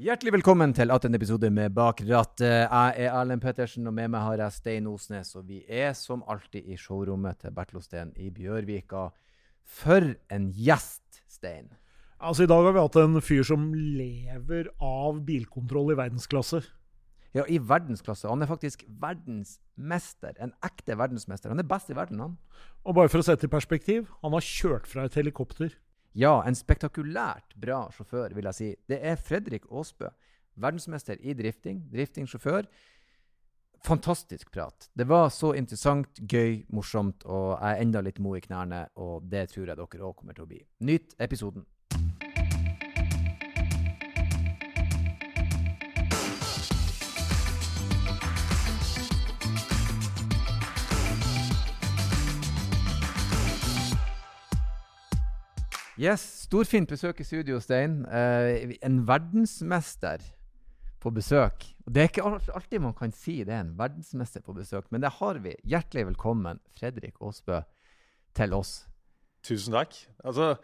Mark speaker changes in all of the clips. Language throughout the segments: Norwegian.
Speaker 1: Hjertelig velkommen til atter en episode med Bak rattet. Jeg er Erlend Pettersen, og med meg har jeg Stein Osnes. Og vi er som alltid i showrommet til Bertlosten i Bjørvika. For en gjest, Stein.
Speaker 2: Altså, I dag har vi hatt en fyr som lever av bilkontroll i verdensklasse.
Speaker 1: Ja, i verdensklasse. Han er faktisk verdensmester. En ekte verdensmester. Han er best i verden, han.
Speaker 2: Og bare for å sette i perspektiv, han har kjørt fra et helikopter.
Speaker 1: Ja, en spektakulært bra sjåfør, vil jeg si. Det er Fredrik Aasbø. Verdensmester i drifting. Driftingsjåfør. Fantastisk prat. Det var så interessant, gøy, morsomt, og jeg er enda litt mo i knærne, og det tror jeg dere òg kommer til å bli. Nyt episoden. Yes, storfint besøk i studio, Stein. Eh, en verdensmester på besøk. Det er ikke alltid man kan si det er en verdensmester på besøk, men det har vi. Hjertelig velkommen, Fredrik Aasbø, til oss.
Speaker 3: Tusen takk. Altså,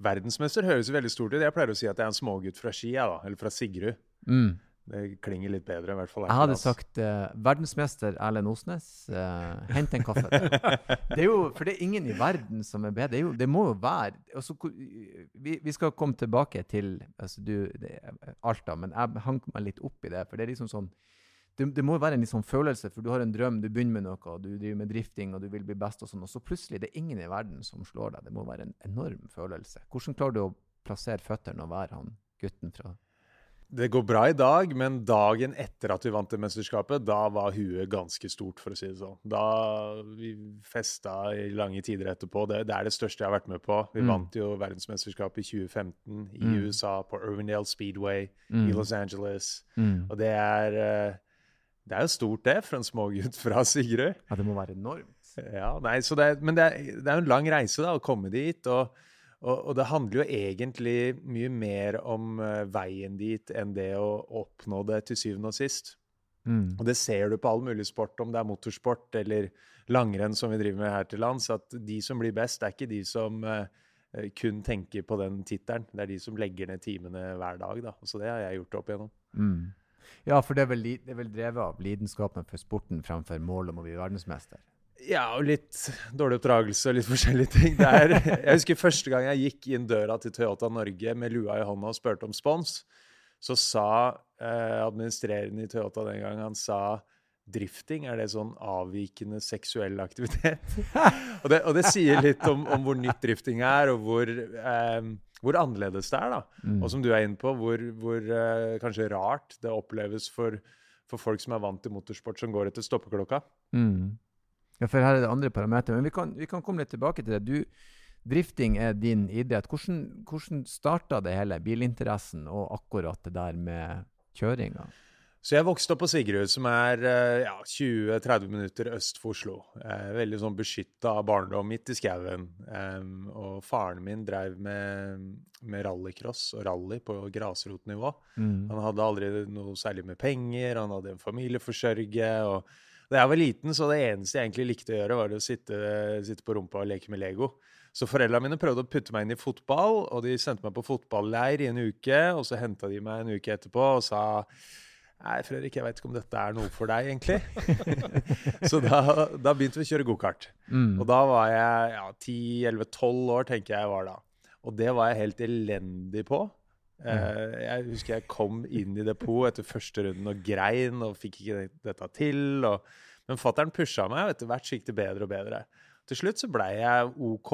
Speaker 3: Verdensmester høres veldig stort ut. Jeg pleier å si at jeg er en smågutt fra Ski, jeg da. Eller fra Sigrud.
Speaker 1: Mm.
Speaker 3: Det klinger litt bedre, i hvert fall.
Speaker 1: Jeg hadde sagt uh, verdensmester Erlend Osnes, uh, hent en kaffe. Det er jo, for det er ingen i verden som er bedre. Det, er jo, det må jo være altså, vi, vi skal komme tilbake til altså, du, det, Alta, men jeg hang meg litt opp i det. For det er liksom sånn det, det må jo være en sånn følelse, for du har en drøm, du begynner med noe, og du driver med drifting, og du vil bli best, og sånn, og så plutselig det er ingen i verden som slår deg. Det må være en enorm følelse. Hvordan klarer du å plassere føttene og være han gutten fra
Speaker 3: Det går bra i dag, men dagen etter at vi vant det mesterskapet, da var huet ganske stort, for å si det sånn. Da vi festa i lange tider etterpå. Det, det er det største jeg har vært med på. Vi
Speaker 1: Mm.
Speaker 3: vant jo verdensmesterskapet i 2015 i
Speaker 1: Mm.
Speaker 3: USA, på Irvindale Speedway
Speaker 1: Mm.
Speaker 3: i Los Angeles.
Speaker 1: Mm.
Speaker 3: Og det er eh, Det er jo stort, det, for en smågutt fra Sigrud.
Speaker 1: Ja, det må være enormt.
Speaker 3: Ja, nei, så det, er- men det er, det er jo en lang reise da, å komme dit. Og, og, og det handler jo egentlig mye mer om eh, veien dit enn det å oppnå det til syvende og sist.
Speaker 1: Mm.
Speaker 3: Og det ser du på all mulig sport, om det er motorsport eller langrenn som vi driver med her til lands, at de som blir best, er ikke de som eh, kun tenker på den tittelen. Det er de som legger ned timene hver dag. da. Så det har jeg gjort opp igjennom.
Speaker 1: Mm. Ja, for det er, vel, det er vel drevet av lidenskapen for sporten fremfor målet om å bli verdensmester.
Speaker 3: Ja, og litt dårlig oppdragelse og litt forskjellige ting. Det er, jeg husker første gang jeg gikk inn døra til Toyota Norge med lua i hånda og spurte om spons, så sa eh, administrerende i Toyota den gangen han sa drifting, er det sånn avvikende seksuell aktivitet? og, det, og det sier litt om, om hvor nytt drifting er, og hvor, eh, hvor annerledes det er. da.
Speaker 1: Mm.
Speaker 3: Og som du er inne på, hvor, hvor eh, kanskje rart det oppleves for, for folk som er vant til motorsport, som går etter stoppeklokka.
Speaker 1: Mm. Ja, for her er det andre parametere. Men vi kan, vi kan komme litt tilbake til det. Du, drifting er din idrett. Hvordan, hvordan starta det hele, bilinteressen og akkurat det der med kjøringa?
Speaker 3: Så jeg vokste opp på Sigrud, som er eh, ja, 20-30 minutter øst for Oslo. Eh, veldig sånn beskytta barndom, midt i skauen. Em, og faren min drev med, med rallycross og rally på grasrotnivå.
Speaker 1: Mm.
Speaker 3: Han hadde aldri noe særlig med penger, han hadde en familie å forsørge. og da jeg var liten, så det eneste jeg egentlig likte å gjøre, var å sitte, sitte på rumpa og leke med Lego. Så foreldrene mine prøvde å putte meg inn i fotball, og de sendte meg på fotballeir i en uke. Og så henta de meg en uke etterpå og sa Nei, Fredrik, jeg vet ikke om dette er noe for deg, egentlig. så da, da begynte vi å kjøre gokart.
Speaker 1: Mm.
Speaker 3: Og da var jeg ja, 10-11-12 år, tenker jeg var da. Og det var jeg helt elendig på. Eh, jeg husker jeg kom inn i depot etter første runden og grein og fikk ikke dette til. Og, men fattern pusha meg, og etter hvert gikk det bedre og bedre. Til slutt så blei jeg OK.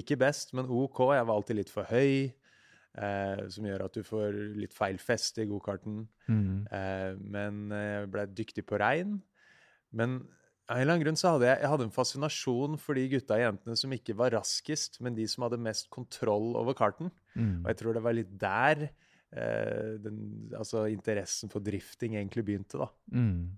Speaker 3: Ikke best, men OK. Jeg var alltid litt for høy, uh, som gjør at du får litt feil feste i gokarten.
Speaker 1: Mm.
Speaker 3: Uh, men jeg ble dyktig på regn. Men av en eller annen grunn så hadde jeg, jeg hadde en fascinasjon for de gutta og jentene som ikke var raskest, men de som hadde mest kontroll over karten.
Speaker 1: Mm.
Speaker 3: Og jeg tror det var litt der eh, den, altså interessen for drifting egentlig begynte, da.
Speaker 1: Mm.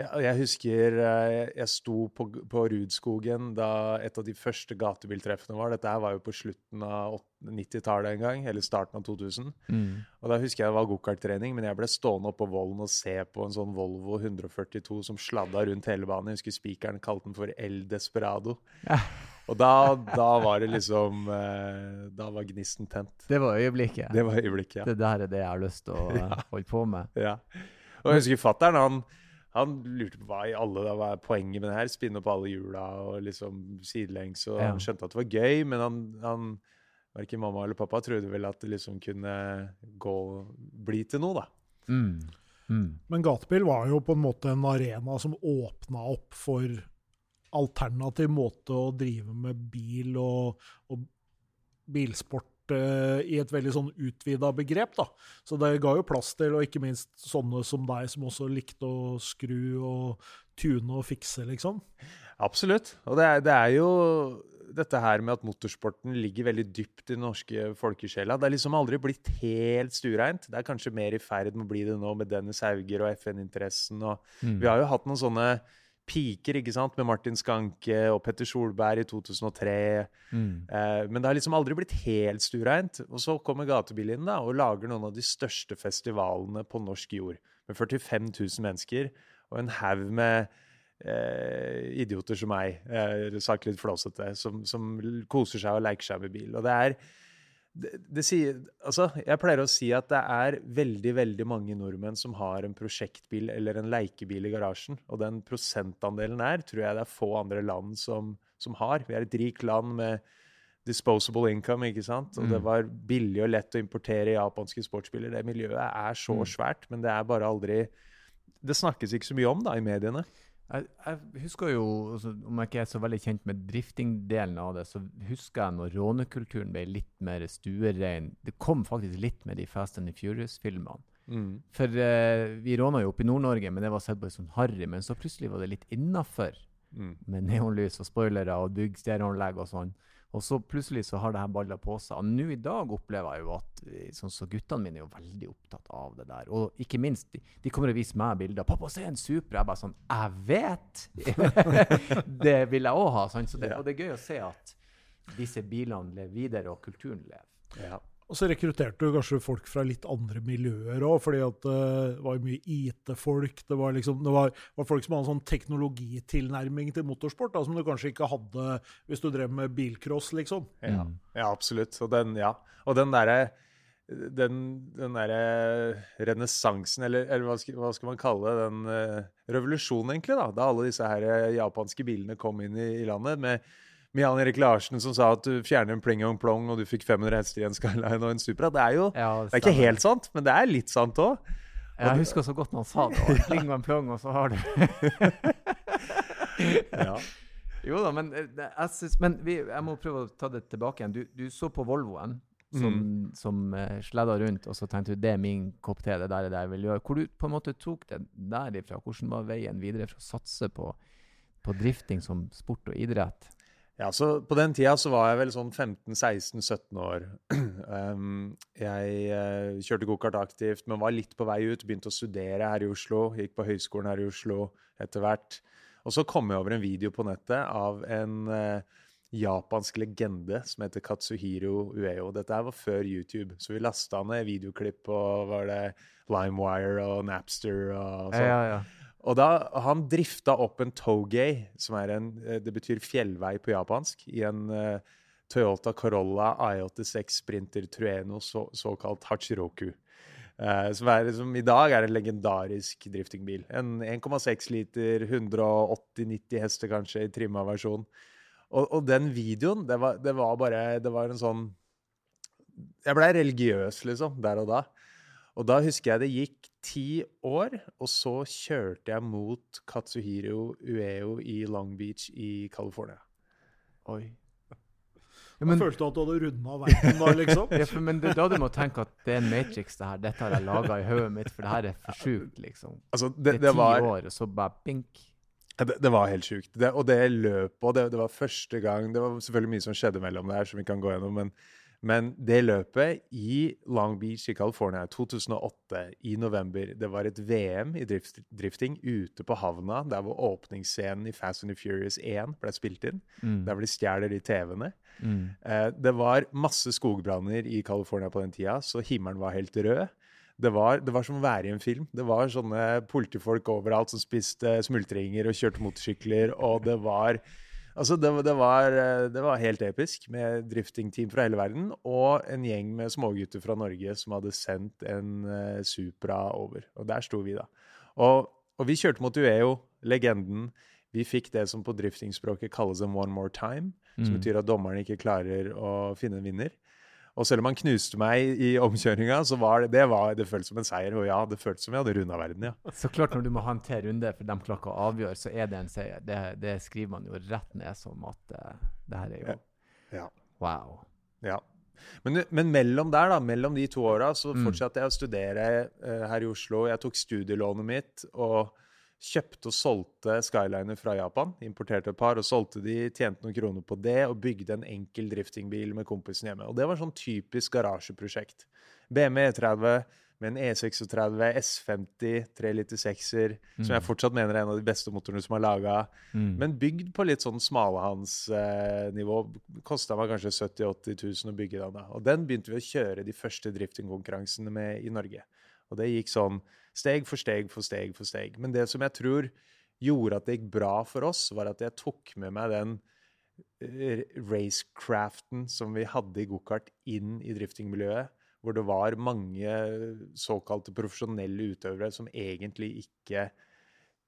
Speaker 3: Ja, jeg husker eh, jeg sto på, på Rudskogen da et av de første gatebiltreffene var. Dette her var jo på slutten av 90-tallet en gang, eller starten av 2000.
Speaker 1: Mm.
Speaker 3: Og da husker jeg det var gokarttrening, men jeg ble stående oppe på vollen og se på en sånn Volvo 142 som sladda rundt hele banen. Jeg husker spikeren kalte den for El Desperado.
Speaker 1: Ja.
Speaker 3: Og da, da var det liksom eh, Da var gnisten tent.
Speaker 1: Det var øyeblikket.
Speaker 3: Det var øyeblikket, ja.
Speaker 1: Det der er det jeg har lyst til å ja. holde på med.
Speaker 3: ja. Og jeg husker fatter'n, han, han lurte på hva i alle da var poenget med det her. Spinne opp alle hjula og liksom sidelengs. Og
Speaker 1: Ja.
Speaker 3: han skjønte at det var gøy, men han, han Verken mamma eller pappa trodde vel at det liksom kunne gå bli til noe, da.
Speaker 1: Mm. Mm.
Speaker 2: Men gatebil var jo på en måte en arena som åpna opp for alternativ måte å drive med bil og, og bilsport eh, i et veldig sånn utvida begrep. da. Så det ga jo plass til, og ikke minst sånne som deg, som også likte å skru og tune og fikse, liksom.
Speaker 3: Absolutt. Og det er, det er jo dette her med at motorsporten ligger veldig dypt i den norske folkesjela. Det er liksom aldri blitt helt stureint. Det er kanskje mer i ferd med å bli det nå med Dennis Hauger og FN-interessen. og
Speaker 1: Mm.
Speaker 3: Vi har jo hatt noen sånne piker ikke sant, med Martin Skanke og Petter Solberg i 2003.
Speaker 1: Mm.
Speaker 3: Eh, men det har liksom aldri blitt helt stuereint. Og så kommer Gatebil inn da, og lager noen av de største festivalene på norsk jord. Med 45 000 mennesker og en haug med eh, idioter som meg, eh, sagt litt flåsete, som, som koser seg og leker seg med bil. Og det er det, det sier, altså, jeg pleier å si at det er veldig veldig mange nordmenn som har en prosjektbil eller en leikebil i garasjen. Og den prosentandelen er, tror jeg det er få andre land som, som har. Vi er et rikt land med disposable income, ikke sant? Og det
Speaker 1: Mm.
Speaker 3: var billig og lett å importere japanske sportsbiler. Det miljøet er så
Speaker 1: Mm.
Speaker 3: svært, men det er bare aldri Det snakkes ikke så mye om da i mediene.
Speaker 1: Jeg, jeg husker jo, altså, om jeg ikke er så veldig kjent med driftingdelen av det, så husker jeg når rånekulturen ble litt mer stuerein. Det kom faktisk litt med de Fast and the Furious-filmene.
Speaker 3: Mm.
Speaker 1: For uh, vi råna jo opp i Nord-Norge, men det var sett på som harry. Men så plutselig var det litt innafor
Speaker 3: Mm.
Speaker 1: med neonlys og spoilere og byggstereoanlegg og sånn. Og så plutselig så har det her balla på seg. Og nå i dag opplever jeg jo at eh, sånn så guttene mine er jo veldig opptatt av det der. Og ikke minst, de, de kommer og viser meg bilder. 'Pappa, se en Supra!' Jeg bare sånn 'Jeg vet!' det vil jeg òg ha. Sånn. Så det, og det er gøy å se at disse bilene lever videre, og kulturen lever.
Speaker 3: Ja.
Speaker 2: Og så rekrutterte du kanskje folk fra litt andre miljøer òg, fordi at eh, det var mye IT-folk. Det var liksom, det var, var folk som hadde en sånn teknologitilnærming til motorsport, da, som du kanskje ikke hadde hvis du drev med bilcross, liksom.
Speaker 3: Ja,
Speaker 1: Mm.
Speaker 3: ja absolutt. Og den, ja. Og den derre den, den derre renessansen, eller, eller hva, skal, hva skal man kalle det, den uh, revolusjonen, egentlig, da. Da alle disse her eh, japanske bilene kom inn i, i landet. med med Jan Erik Larsen som sa at du fjerner en pling og en plong, og du fikk 500 hester i en Skyline og en Supra. Det er jo
Speaker 1: Ja,
Speaker 3: det er ikke helt sant, men det er litt sant òg.
Speaker 1: Jeg husker så godt når han sa det. og Pling og en plong, og så har du
Speaker 3: Ja.
Speaker 1: Jo da, men, eh, jeg synes, men vi, jeg må prøve å ta det tilbake igjen. Du, du så på Volvoen som,
Speaker 3: Mm.
Speaker 1: som uh, sledda rundt, og så tenkte du det er min kopp te, det der er det jeg vil gjøre. Hvor du på en måte tok det derifra? Hvordan var veien videre for å satse på, på drifting som sport og idrett?
Speaker 3: Ja, så På den tida så var jeg vel sånn 15-16-17 år. Jeg eh, kjørte gokart aktivt, men var litt på vei ut. Begynte å studere her i Oslo. Gikk på høyskolen her i Oslo etter hvert. Og så kom jeg over en video på nettet av en eh, japansk legende som heter Katsuhiro Ueo. Dette her var før YouTube, så vi lasta ned videoklipp på var det LimeWire og Napster og sånn.
Speaker 1: Ja, ja.
Speaker 3: Og da Han drifta opp en Togay, som er en eh, Det betyr fjellvei på japansk, i en uh, Toyota Corolla I86 Sprinter Trueno, så, såkalt Hachiroku. Uh, som, er, som i dag er en legendarisk driftingbil. En 1,6 liter, 180-90 hester kanskje, i trimma versjon. Og, og den videoen, det var, det var bare Det var en sånn Jeg blei religiøs, liksom, der og da. Og da husker jeg det gikk ti år, og så kjørte jeg mot Katsuhiro Ueo i Long Beach i California.
Speaker 1: Oi. Ja, men,
Speaker 2: følte at du hadde runda verden da, liksom.
Speaker 1: ja, for, men det, da du må tenke at det er en Matrix, det her. Dette har jeg laga i hodet mitt, for det her er for sjukt, liksom.
Speaker 3: Altså,
Speaker 1: Det
Speaker 3: det,
Speaker 1: er ti
Speaker 3: var,
Speaker 1: år, og så bare bink.
Speaker 3: Ja, det, det var helt sjukt. Det, og det løpet og det, det var første gang Det var selvfølgelig mye som skjedde mellom det her, som vi kan gå gjennom, men, men det løpet i Long Beach i California 2008, i november Det var et VM i drift, drifting ute på havna, der hvor åpningsscenen i Fast and the Furious 1 ble spilt inn.
Speaker 1: Mm.
Speaker 3: Der hvor de stjeler de TV-ene.
Speaker 1: Mm.
Speaker 3: Eh, det var masse skogbranner i California på den tida, så himmelen var helt rød. Det var, det var som å være i en film. Det var sånne politifolk overalt som spiste smultringer og kjørte motorsykler, og det var Altså, det, det, var, eh, det var helt episk med driftingteam fra hele verden og en gjeng med smågutter fra Norge som hadde sendt en uh, Supra over. Og der sto vi, da. Og, og vi kjørte mot Ueo, legenden. Vi fikk det som på driftingspråket kalles en one more time, som
Speaker 1: Mm.
Speaker 3: betyr at dommeren ikke klarer å finne en vinner. Og selv om han knuste meg i omkjøringa, så var det, det, var, det føltes som en seier. Og ja, det føltes som vi hadde runda verden, ja.
Speaker 1: Så klart, når du må ha en til runde for de klokka avgjør, så er det en seier. Det, det skriver man jo rett ned som at uh, det her er jo
Speaker 3: Ja.
Speaker 1: Wow.
Speaker 3: Ja. Men, men mellom der, da, mellom de to åra, så
Speaker 1: Mm.
Speaker 3: fortsatte jeg å studere uh, her i Oslo. Jeg tok studielånet mitt og kjøpte og solgte Skyliner fra Japan. Importerte et par og solgte de, tjente noen kroner på det og bygde en enkel driftingbil med kompisen hjemme. Og det var sånn typisk garasjeprosjekt. BMW E30 med en E E36 S50 3 liter 6-er, som jeg fortsatt mener er en av de beste motorene som er laga.
Speaker 1: Mm.
Speaker 3: Men bygd på litt sånn smalhandsnivå. Eh, Kosta meg kanskje 70 000-80 000 å bygge den. da. Og den begynte vi å kjøre de første driftingkonkurransene med i Norge. Og det gikk sånn steg for steg for steg for steg. Men det som jeg tror gjorde at det gikk bra for oss, var at jeg tok med meg den eh, racecraften som vi hadde i gokart, inn i driftingmiljøet. Hvor det var mange såkalte profesjonelle utøvere som egentlig ikke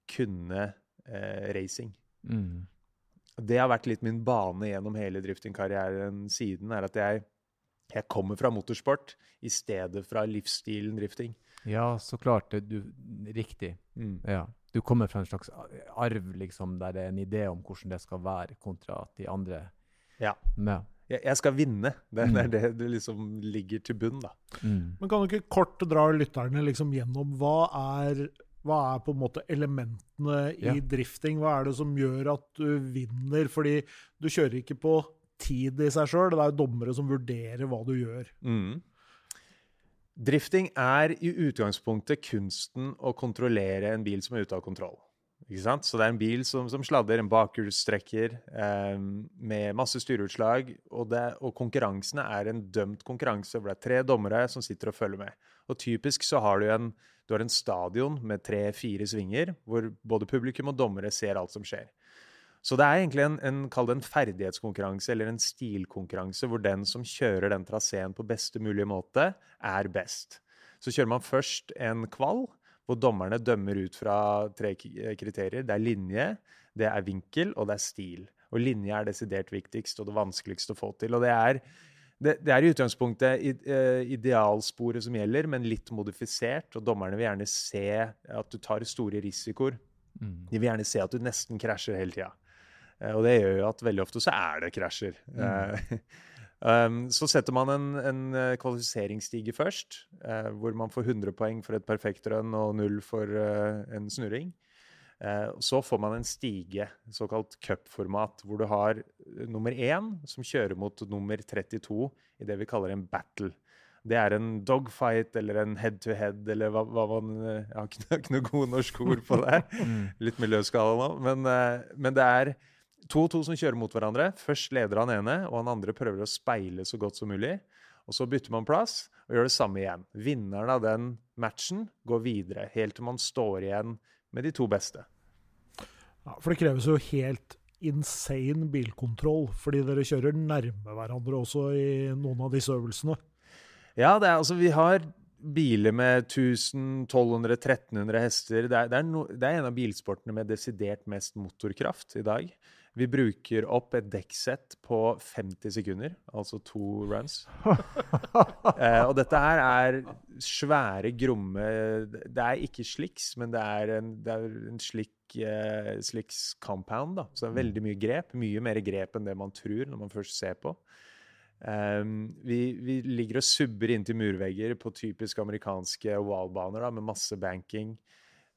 Speaker 3: kunne eh, racing.
Speaker 1: Mm.
Speaker 3: Det har vært litt min bane gjennom hele driftingkarrieren siden, er at jeg, jeg kommer fra motorsport i stedet fra livsstilen drifting.
Speaker 1: Ja, så klart. Du, riktig. Ja. Du kommer fra en slags arv, liksom, der det er en idé om hvordan det skal være, kontra at de andre
Speaker 3: Ja.
Speaker 1: Ja.
Speaker 3: Jeg, skal vinne. Det, det
Speaker 1: Mm.
Speaker 3: er det det liksom ligger til bunn, da.
Speaker 1: Mm.
Speaker 2: Men kan du ikke kort dra lytterne liksom gjennom hva er, hva er på en måte elementene i
Speaker 1: Ja.
Speaker 2: drifting? Hva er det som gjør at du vinner? Fordi du kjører ikke på tid i seg sjøl, det er jo dommere som vurderer hva du gjør.
Speaker 3: Mm. Drifting er i utgangspunktet kunsten å kontrollere en bil som er ute av kontroll. Så det er en bil som, som sladder, en bakhjulstrekker eh, med masse styreutslag. Og, det, og konkurransene er en dømt konkurranse hvor det er tre dommere som sitter og følger med. Og typisk så har du en, du har en stadion med tre-fire svinger, hvor både publikum og dommere ser alt som skjer. Så det er egentlig en, en, en ferdighetskonkurranse eller en stilkonkurranse, hvor den som kjører den traseen på beste mulige måte, er best. Så kjører man først en kvall, hvor dommerne dømmer ut fra tre kriterier. Det er linje, det er vinkel, og det er stil. Og linje er desidert viktigst og det vanskeligste å få til. Og det er, det, det er i utgangspunktet eh, idealsporet som gjelder, men litt modifisert. Og dommerne vil gjerne se at du tar store risikoer.
Speaker 1: Mm.
Speaker 3: De vil gjerne se at du nesten krasjer hele tida. Eh, Og det gjør jo at veldig ofte så er det krasjer. Mm. um, så setter man en, en eh, kvalifiseringsstige først, eh, hvor man får 100 poeng for et perfekt rønn og null for eh, en snurring. Eh, Så får man en stige, såkalt cupformat, hvor du har eh, nummer én som kjører mot nummer 32 i det vi kaller en battle. Det er en dogfight eller en head-to-head, eller hva, hva man eh, Jeg har ikke, ikke noe gode norske ord på det.
Speaker 1: Mm.
Speaker 3: Litt miljøskala nå. Men, eh, men det er to og to som kjører mot hverandre. Først leder han ene, og han andre prøver å speile så godt som mulig. Og så bytter man plass og gjør det samme igjen. Vinneren av den matchen går videre, helt til man står igjen med de to beste.
Speaker 2: Ja, for det kreves jo helt insane bilkontroll, fordi dere kjører nærme hverandre også i noen av disse øvelsene.
Speaker 3: Ja, det er, altså vi har biler med 1000, 1200, 1300 hester. Det er, det, er no, det er en av bilsportene med desidert mest motorkraft i dag. Vi bruker opp et dekksett på 50 sekunder, altså to runs. eh, og dette her er svære, gromme Det er ikke slicks, men det er en, det er en slik, eh, slicks compound. Da. Så det er veldig mye grep. Mye mer grep enn det man tror når man først ser på. Um, vi, vi ligger og subber inntil murvegger på typisk amerikanske wallbaner med masse banking.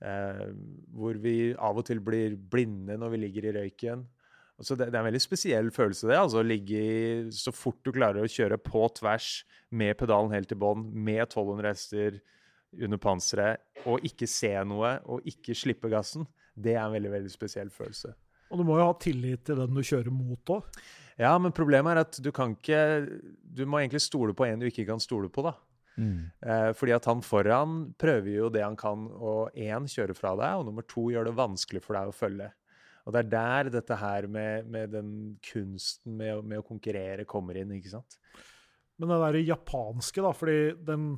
Speaker 3: eh, hvor vi av og til blir blinde når vi ligger i røyken. Altså det, det er en veldig spesiell følelse, det. altså Å ligge i, så fort du klarer å kjøre på tvers med pedalen helt i bånn, med 1200 hester under panseret, og ikke se noe, og ikke slippe gassen. Det er en veldig, veldig spesiell følelse.
Speaker 2: Og du må jo ha tillit til den du kjører mot òg.
Speaker 3: Ja, men problemet er at du kan ikke Du må egentlig stole på en du ikke kan stole på, da.
Speaker 1: Mm.
Speaker 3: Eh, fordi at han foran prøver jo det han kan å én, kjøre fra deg, og nummer to gjør det vanskelig for deg å følge. Og det er der dette her med, med den kunsten med, med å konkurrere kommer inn, ikke sant?
Speaker 2: Men det der japanske, da, fordi den,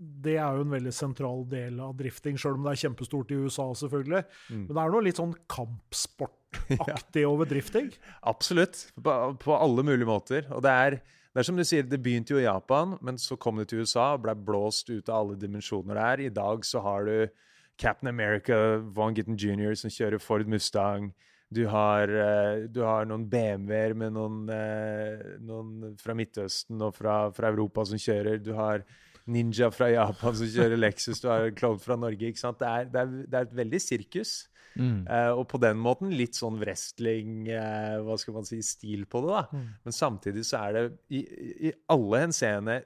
Speaker 2: det er jo en veldig sentral del av drifting, sjøl om det er kjempestort i USA, selvfølgelig.
Speaker 3: Mm.
Speaker 2: Men det er noe litt sånn kampsportaktig over drifting.
Speaker 3: Absolutt. På, på alle mulige måter. Og det er, det er som du sier, det begynte jo i Japan, men så kom det til USA og ble blåst ut av alle dimensjoner der. I dag så har du Captain America, Von Gitten jr., som kjører Ford Mustang. Du har, eh, du har noen BMW-er med noen, eh, noen fra Midtøsten og fra, fra Europa som kjører. Du har Ninja fra Japan som kjører Lexus. Du har klovn fra Norge. ikke sant? Det er, det er, det er et veldig sirkus.
Speaker 1: Mm.
Speaker 3: Uh, og på den måten litt sånn wrestling, uh, hva skal man si, stil på det. da. Men samtidig så er det i, i alle henseende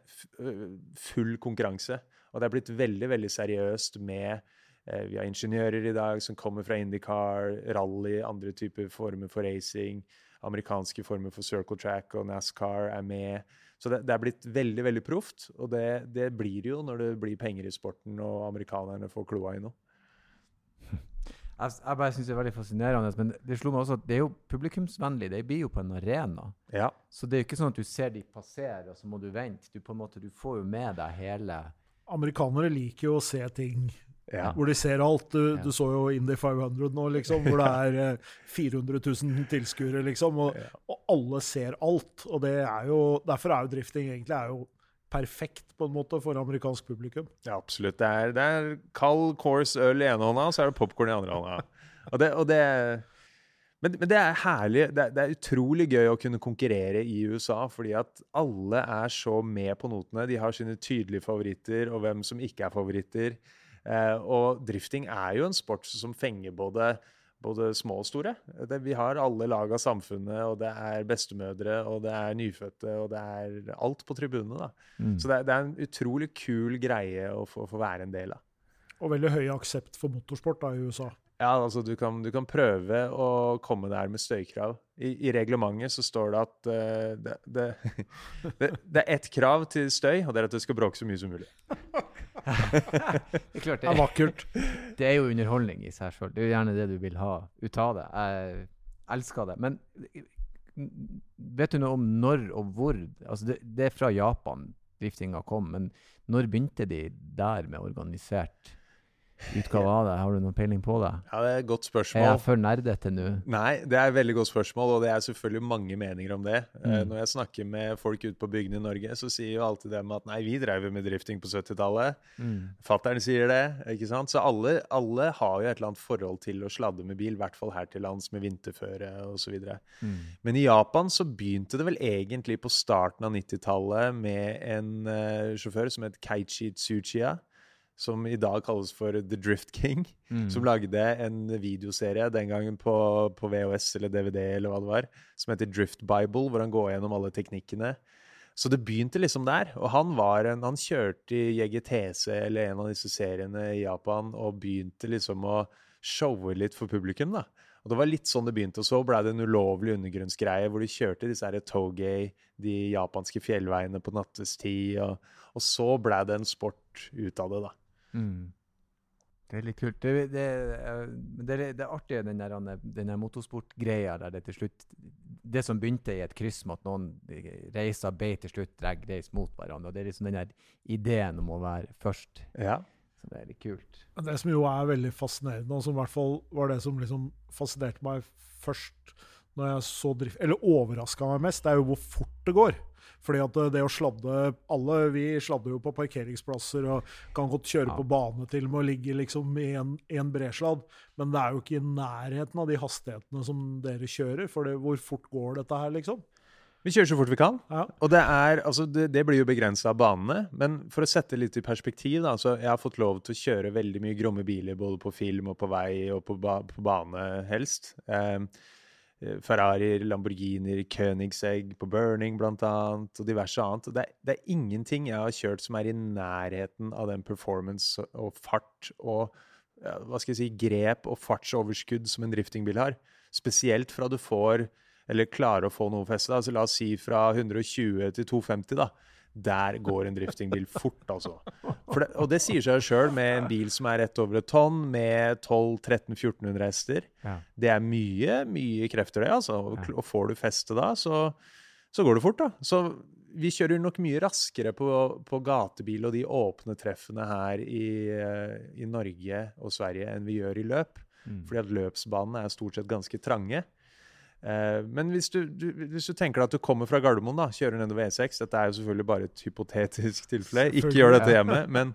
Speaker 3: full konkurranse. Og det er blitt veldig, veldig seriøst med Vi har ingeniører i dag som kommer fra Indycar, rally, andre typer former for racing. Amerikanske former for circle track og NASCAR er med. Så det, det er blitt veldig, veldig proft. Og det, det blir det jo når det blir penger i sporten og amerikanerne får kloa i noe.
Speaker 1: Jeg, jeg bare synes det er veldig fascinerende, men det slo meg også at det er jo publikumsvennlig. Det blir jo på en arena.
Speaker 3: Ja.
Speaker 1: Så det er jo ikke sånn at du ser de passere, og så må du vente. Du, på en måte, du får jo med deg hele
Speaker 2: Amerikanere liker jo å se ting
Speaker 3: ja.
Speaker 2: hvor de ser alt. Du, du så jo Indy 500 nå, liksom, hvor det er eh, 400 000 tilskuere, liksom. Og, og alle ser alt. Og det er jo, derfor er jo drifting egentlig er jo perfekt på en måte for amerikansk publikum.
Speaker 3: Ja, absolutt. Det er, det er kald course øl i ene hånda, og så er det popkorn i andre hånda. Og det, og det men, men det er herlig. Det er, det er utrolig gøy å kunne konkurrere i USA, fordi at alle er så med på notene. De har sine tydelige favoritter, og hvem som ikke er favoritter. Eh, og drifting er jo en sport som fenger både, både små og store. Det, vi har alle lag av samfunnet, og det er bestemødre, og det er nyfødte, og det er alt på tribunene. da.
Speaker 1: Mm.
Speaker 3: Så det er, det er en utrolig kul greie å få, få være en del av.
Speaker 2: Og veldig høy aksept for motorsport da, i USA.
Speaker 3: Ja, altså du kan, du kan prøve å komme der med støykrav. I, i reglementet så står det at uh, det, det, det, det er ett krav til støy, og det er at det skal bråke så mye som mulig.
Speaker 1: Det er klart,
Speaker 2: Det er vakkert.
Speaker 1: det er jo underholdning i seg sjøl. Det er jo gjerne det du vil ha ut av det. Jeg elsker det. Men vet du noe om når og hvor? Altså det, det er fra Japan driftinga kom, men når begynte de der med organisert utgave av det? Har du noen peiling på det?
Speaker 3: Ja, det er et godt spørsmål.
Speaker 1: Er jeg for nerdete nå?
Speaker 3: Nei, det er et veldig godt spørsmål, og det er selvfølgelig mange meninger om det. Eh,
Speaker 1: Mm.
Speaker 3: Når jeg snakker med folk ute på bygdene i Norge, så sier jo alltid dem at nei, vi drev med drifting på 70-tallet.
Speaker 1: Mm.
Speaker 3: Fattern sier det, ikke sant? Så alle, alle har jo et eller annet forhold til å sladde med bil, i hvert fall her til lands med vinterføre osv.
Speaker 1: Mm.
Speaker 3: Men i Japan så begynte det vel egentlig på starten av 90-tallet med en uh, sjåfør som het Keiichi Tsuchiya, som i dag kalles for The Drift King,
Speaker 1: Mm.
Speaker 3: som lagde en videoserie den gangen på, på VHS eller DVD eller hva det var, som heter Drift Bible, hvor han går gjennom alle teknikkene. Så det begynte liksom der. Og han, var en, han kjørte i JGTC eller en av disse seriene i Japan og begynte liksom å showe litt for publikum. da. Og Det var litt sånn det begynte. Og så ble det en ulovlig undergrunnsgreie hvor de kjørte disse her togay, de japanske fjellveiene på nattestid. Og, og så ble det en sport ut av det, da.
Speaker 1: Mm. Det er litt kult. Det, det, eh, det, det er artig, den der, den der motorsportgreia der det til slutt Det som begynte i et kryss med at noen reiser ble til slutt drar reis mot hverandre. og Det er liksom den der ideen om å være først.
Speaker 3: Ja.
Speaker 1: Så det er litt kult.
Speaker 2: Det som jo er veldig fascinerende, og som i hvert fall var det som liksom fascinerte meg først når jeg så drift, eller overraska meg mest, det er jo hvor fort det går. Fordi at det å sladde Alle vi sladder jo på parkeringsplasser og kan godt kjøre
Speaker 1: Ja.
Speaker 2: på bane til og med og ligge liksom i en, en bresladd, men det er jo ikke i nærheten av de hastighetene som dere kjører. For det, hvor fort går dette her, liksom?
Speaker 3: Vi kjører så fort vi kan.
Speaker 2: Ja.
Speaker 3: Og det, er, altså det, det blir jo begrensa av banene. Men for å sette litt i perspektiv, da, så jeg har fått lov til å kjøre veldig mye gromme biler både på film og på vei og på, ba, på bane, helst. Eh, Ferrarier, Lamborghinier, Königsegg på Burning blant annet, og diverse annet. Det, er- det er ingenting jeg har kjørt som er i nærheten av den performance og fart og ja, hva skal jeg si, grep og fartsoverskudd som en driftingbil har. Spesielt fra du får eller klarer å få noe feste. Altså, la oss si fra 120 til 250. da. Der går en driftingbil fort, altså. Det, og det sier seg sjøl med en bil som er rett over et tonn, med 1200-1300-1400 hester.
Speaker 1: Ja.
Speaker 3: Det er mye, mye krefter, det. altså. Og, og får du feste da, så, så går det fort, da. Så vi kjører nok mye raskere på, på gatebil og de åpne treffene her i, eh, i, Norge og Sverige enn vi gjør i løp. Mm. Fordi at løpsbanene er stort sett ganske trange. Eh, men hvis du, du, hvis du, tenker deg at du kommer fra Gardermoen, da, kjører nedover E6 Dette er jo selvfølgelig bare et hypotetisk tilfelle. Ikke gjør dette hjemme. Men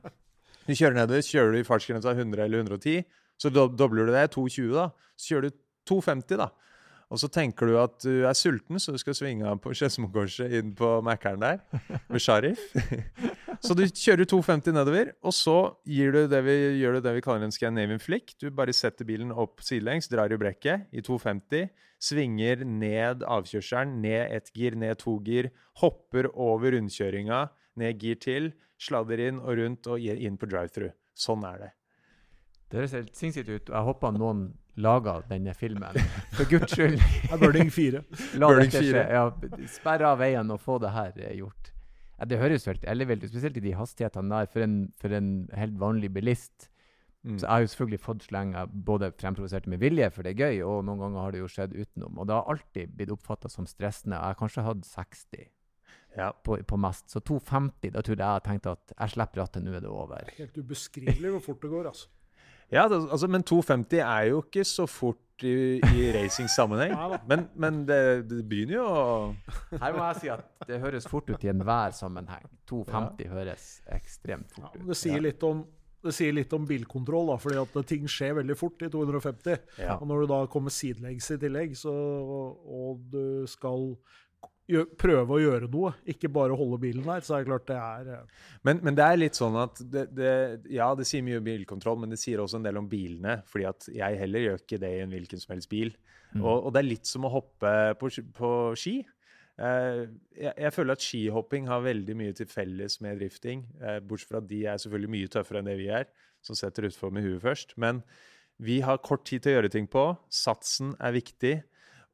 Speaker 3: du kjører nedover, kjører du i fartsgrensa 100 eller 110, så dobler du det. 220, da. Så kjører du 250, da. Og så tenker du at du er sulten, så du skal svinge av på Skedsmokorset inn på Mækkern der med Sharif. Så du kjører 250 nedover, og så du vi, gjør du det vi kaller en Scandinavian flick. Du bare setter bilen opp sidelengs, drar i brekket i 250, svinger ned avkjørselen, ned ett gir, ned to gir, hopper over rundkjøringa, ned gir til, sladder inn og rundt og inn på drive-through. Sånn er det.
Speaker 1: Det høres helt sinnssykt ut. Jeg håper noen lager denne filmen. For guds skyld.
Speaker 2: Burning 4.
Speaker 1: La Burning 4. Ja, Sperre av veien og få det her eh, gjort. Ja, det høres helt ellevilt ut, spesielt i de hastighetene der. For en, for en helt vanlig bilist. Mm. Så jeg har jo selvfølgelig fått sleng av både fremprovosert med vilje, for det er gøy, og noen ganger har det jo skjedd utenom. Og det har alltid blitt oppfatta som stressende. Jeg har kanskje hatt 60 ja. på, på, mest. Så 250, da tror jeg jeg har tenkt at jeg slipper rattet, nå er det over.
Speaker 2: Helt ubeskrivelig hvor fort det går, altså.
Speaker 3: Ja, det, altså, men 250 er jo ikke så fort i, i racing-sammenheng. men, men det, det, begynner jo å
Speaker 1: Her må jeg si at det høres fort ut i enhver sammenheng. 250 ja. høres ekstremt fort ut.
Speaker 2: Ja, det sier litt om det sier litt om bilkontroll, da, fordi at ting skjer veldig fort i 250. Ja. Og når du da kommer sidelengs i tillegg, så, og du skal prøve å gjøre noe, ikke bare holde bilen der, så er det klart det er
Speaker 3: uh... men, men, det er litt sånn at det, det, Ja, det sier mye om bilkontroll, men det sier også en del om bilene. fordi at jeg heller gjør ikke det i en hvilken som helst bil. Mm. Og, og, det er litt som å hoppe på, på ski. Uh, jeg, jeg, føler at skihopping har veldig mye til felles med drifting. Uh, bortsett fra at de er selvfølgelig mye tøffere enn det vi er, som setter utfor med huet først. Men vi har kort tid til å gjøre ting på. Satsen er viktig.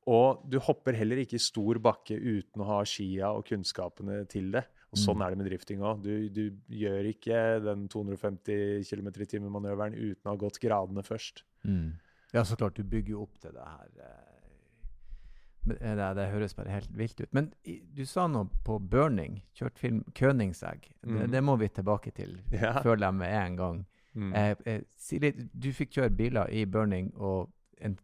Speaker 3: Og du hopper heller ikke i stor bakke uten å ha skia og kunnskapene til det. Og Sånn mm. er det med drifting òg. Du, du, gjør ikke den 250 km i timen-manøveren uten å ha gått gradene først.
Speaker 1: Mm. Ja, så klart. Du bygger jo opp til det her. Eh, eh, det, det, høres bare helt vilt ut. Men du sa noe på burning. Kjørt film Königsegg. Mm. Det, det, må vi tilbake til, ja. føler jeg med en gang. Mm. Eh, eh, Silje, du fikk kjøre biler i burning, og en,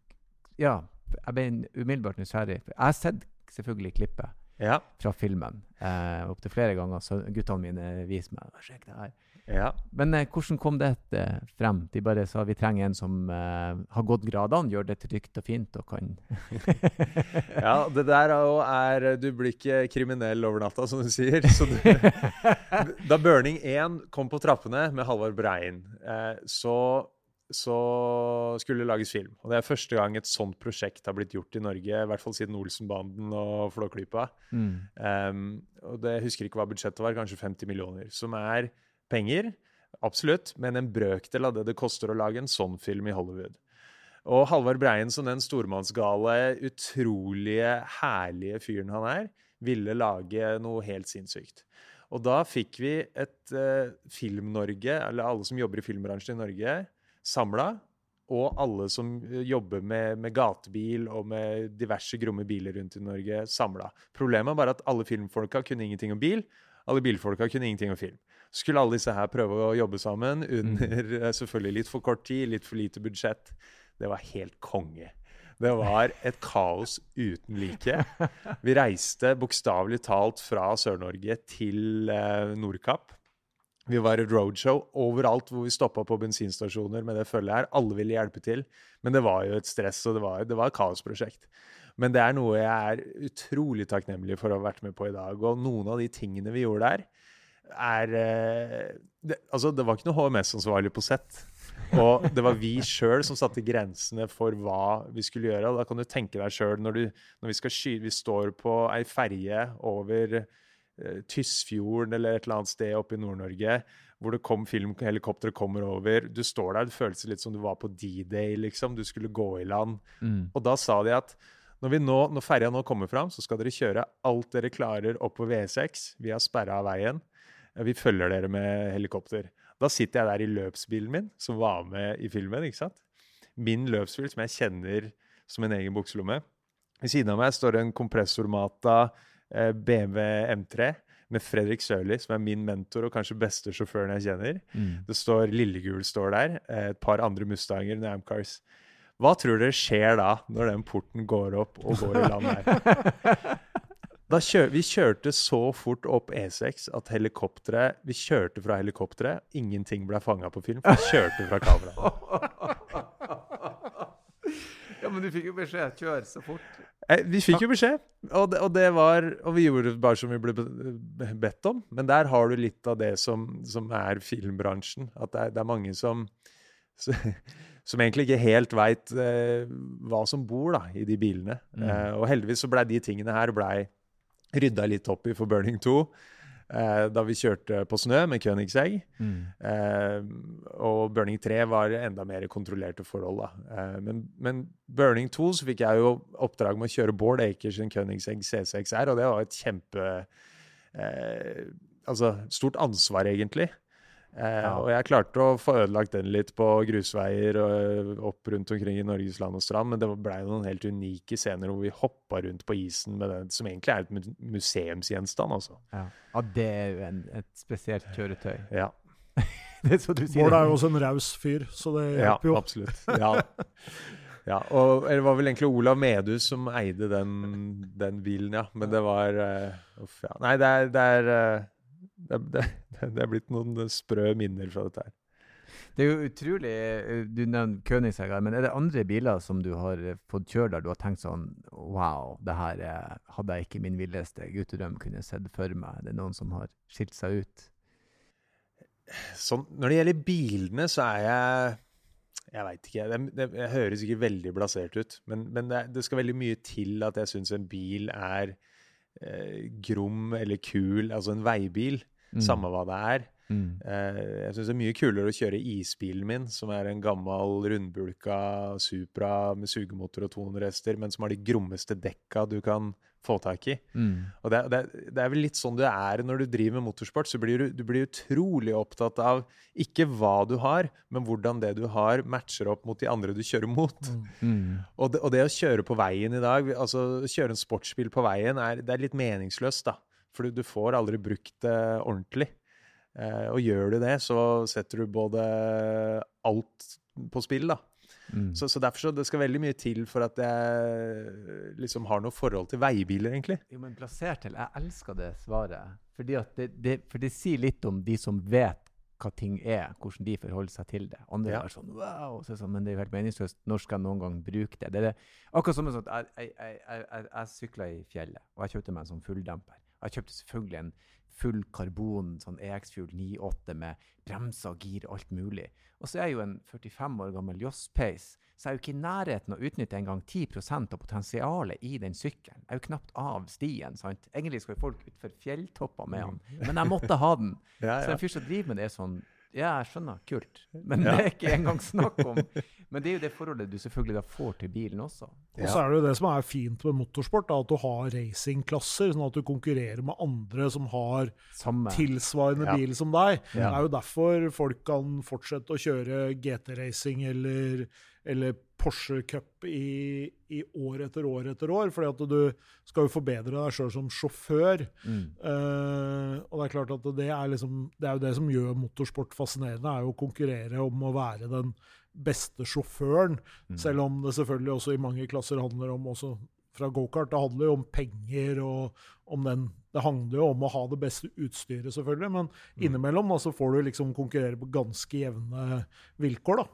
Speaker 1: ja, jeg ble umiddelbart nysgjerrig. Jeg har sett selvfølgelig klippet ja. fra filmen eh, opptil flere ganger. Så guttene mine viser meg Sjekk det her. Ja. Men eh, hvordan kom det eh, frem? De bare sa vi trenger en som eh, har gått gradene, gjør det trygt og fint og kan
Speaker 3: Ja, det der er Du blir ikke kriminell over natta, som du sier. Du, da Burning 1 kom på trappene med Halvard Brein, eh, så så skulle det lages film. Og det er første gang et sånt prosjekt har blitt gjort i Norge, i hvert fall siden Olsenbanden og Flåklypa. Mm. Um, og det jeg husker ikke hva budsjettet var, kanskje 50 millioner. Som er penger, absolutt, men en brøkdel av det det koster å lage en sånn film i Hollywood. Og Halvard Breien, som den stormannsgale, utrolige, herlige fyren han er, ville lage noe helt sinnssykt. Og da fikk vi et uh, Film-Norge, eller alle som jobber i filmbransjen i Norge, samla. Og alle som eh, jobber med, med, gatebil og med diverse gromme biler rundt i Norge, samla. Problemet var at alle filmfolka kunne ingenting om bil. Alle bilfolka kunne ingenting om film. Så skulle alle disse her prøve å jobbe sammen under mm. Selvfølgelig litt for kort tid, litt for lite budsjett. Det var helt konge. Det var et kaos uten like. Vi reiste bokstavelig talt fra Sør-Norge til eh, Nordkapp vi var et roadshow overalt hvor vi stoppa på bensinstasjoner med det følget her. Alle ville hjelpe til. Men det var jo et stress, og det var, det var et kaosprosjekt. Men det er noe jeg er utrolig takknemlig for å ha vært med på i dag. Og noen av de tingene vi gjorde der, er eh, det, Altså, det var ikke noe HMS-ansvarlig på sett. Og det var vi sjøl som satte grensene for hva vi skulle gjøre. Og da kan du tenke deg sjøl når, når, vi skal sky, vi står på ei ferje over Tysfjorden eller et eller annet sted oppe i Nord-Norge hvor det kom filmhelikoptre kommer over. Du står der, det føltes litt som du var på D-day, liksom. Du skulle gå i land. Mm. Og da sa de at Når, vi nå, når ferja nå kommer fram, så skal dere kjøre alt dere klarer opp på V6. Vi har sperra av veien. Eh, Vi følger dere med helikopter. Da sitter jeg der i løpsbilen min, som var med i filmen. ikke sant? Min løpsbil, som jeg kjenner som en egen bukselomme. Ved siden av meg står det en kompressormata eh, BMW M3 med Fredrik Sørli, som er min mentor og kanskje beste sjåføren jeg kjenner.
Speaker 1: Mm.
Speaker 3: Det står Lillegul står der, eh, et par andre Mustanger, Namcars. Hva tror dere skjer da, når den porten går opp og går i land her? Da kjør, vi kjørte så fort opp E6 at helikopteret Vi kjørte fra helikopteret. Ingenting ble fanga på film, for vi kjørte fra kamera.
Speaker 1: Ja, men du fikk jo beskjed. Kjør så fort.
Speaker 3: Vi fikk jo beskjed, og det, og det var Og vi gjorde bare som vi ble bedt om. Men der har du litt av det som, som er filmbransjen. At det er, det er mange som som egentlig ikke helt veit eh, hva som bor da, i de bilene.
Speaker 1: Mm.
Speaker 3: Eh, og heldigvis så blei de tingene her blei rydda litt opp i for Burning 2. Eh, da vi kjørte på snø med Königsegg.
Speaker 1: Mm.
Speaker 3: Eh, og Burning 3 var enda mer kontrollerte forhold. da. Eh, men, men Burning 2 så fikk jeg jo oppdrag med å kjøre Bård Akers sin Königsegg C6R, og det var et kjempe eh, Altså stort ansvar, egentlig. Eh,
Speaker 1: Ja.
Speaker 3: Og jeg klarte å få ødelagt den litt på grusveier og opp rundt omkring i Norges land og strand, men det blei noen helt unike scener hvor vi hoppa rundt på isen med den, som egentlig er et museumsgjenstand, altså.
Speaker 1: Ja. ja, det er jo en, et spesielt kjøretøy.
Speaker 3: Ja.
Speaker 1: Det er så du sier
Speaker 2: Bård er jo også en raus fyr, så det
Speaker 3: Ja,
Speaker 2: hjelper jo.
Speaker 3: absolutt. Ja. ja, og det var vel egentlig Olav Medhus som eide den, den bilen, ja. Men det var uh, Uff, ja. Nei, det er, det er eh, det, det, det er blitt noen sprø minner fra dette her.
Speaker 1: Det er jo utrolig eh, Du nevner Königsegg, her, men er det andre biler som du har eh, fått kjøre der du har tenkt sånn Wow, det her eh, hadde jeg ikke min villeste guttedrøm kunne sett for meg. Det er noen som har skilt seg ut.
Speaker 3: Sånn, når det gjelder bilene, så er jeg Jeg veit ikke. Det, det, jeg høres ikke veldig blasert ut. Men, men det, det skal veldig mye til at jeg syns en bil er eh, grom eller kul. Altså en veibil,
Speaker 1: Mm.
Speaker 3: samme hva det er.
Speaker 1: Mm.
Speaker 3: Eh, jeg syns det er mye kulere å kjøre isbilen min, som er en gammel rundbulka Supra med sugemotor og 200 hester, men som har de grommeste dekka du kan få tak i.
Speaker 1: Mm.
Speaker 3: Og det, det, det er vel litt sånn du er når du driver med motorsport. Så blir du, du blir utrolig opptatt av ikke hva du har, men hvordan det du har, matcher opp mot de andre du kjører mot.
Speaker 2: Mm.
Speaker 1: Mm.
Speaker 3: Og, det, og det å kjøre på veien i dag, altså kjøre en sportsbil på veien, er, det er litt meningsløst, da. For du, du får aldri brukt det ordentlig. Eh, og gjør du det, så setter du både alt på spill, da.
Speaker 1: Mm.
Speaker 3: Så, så derfor så det skal veldig mye til for at jeg liksom har noe forhold til veibiler, egentlig.
Speaker 1: Jo, men plassert til Jeg elsker det svaret. Fordi at det, det, for det sier litt om de som vet hva ting er, hvordan de forholder seg til det. Andre
Speaker 3: Ja.
Speaker 1: er sånn wow, så sånn, men det er jo helt meningsløst. Når skal jeg noen gang bruke det? det, er det akkurat som sånn, at jeg, jeg, jeg, jeg, jeg sykla i fjellet, og jeg kjøpte meg en sånn fulldemper. Jeg kjøpte selvfølgelig en full karbon sånn EX-Fuel 9.8 med bremser, gir, alt mulig. Og så er jeg jo en 45 år gammel Joss-peis, så jeg er jo ikke i nærheten av å utnytte engang 10% av potensialet i den sykkelen. Jeg er jo knapt av stien. sant? Egentlig skal jo folk utfor fjelltopper med den, men jeg måtte ha den.
Speaker 3: Ja,
Speaker 1: Så en fyr som driver med det er sånn Ja, jeg skjønner, kult, men det er ikke engang snakk om. Men det er jo det forholdet du selvfølgelig da får til bilen også.
Speaker 2: Og så er det jo det som er fint med motorsport, da, at du har racingklasser, sånn at du konkurrerer med andre som har
Speaker 1: Samme.
Speaker 2: tilsvarende
Speaker 3: Ja.
Speaker 2: bil som deg.
Speaker 1: Ja.
Speaker 2: Det er jo derfor folk kan fortsette å kjøre GT-racing eller, eller Porsche Cup i, i år etter år etter år, fordi at du skal jo forbedre deg sjøl som sjåfør.
Speaker 1: Mm.
Speaker 2: Uh, og det er klart at det er, liksom, det er jo det som gjør motorsport fascinerende, er jo å konkurrere om å være den beste sjåføren.
Speaker 1: Mm.
Speaker 2: Selv om det selvfølgelig også i mange klasser handler om også fra gokart. Det handler jo om penger og om den Det handler jo om å ha det beste utstyret, selvfølgelig, men
Speaker 3: Mm.
Speaker 2: innimellom da, så får du liksom konkurrere på ganske jevne vilkår, da.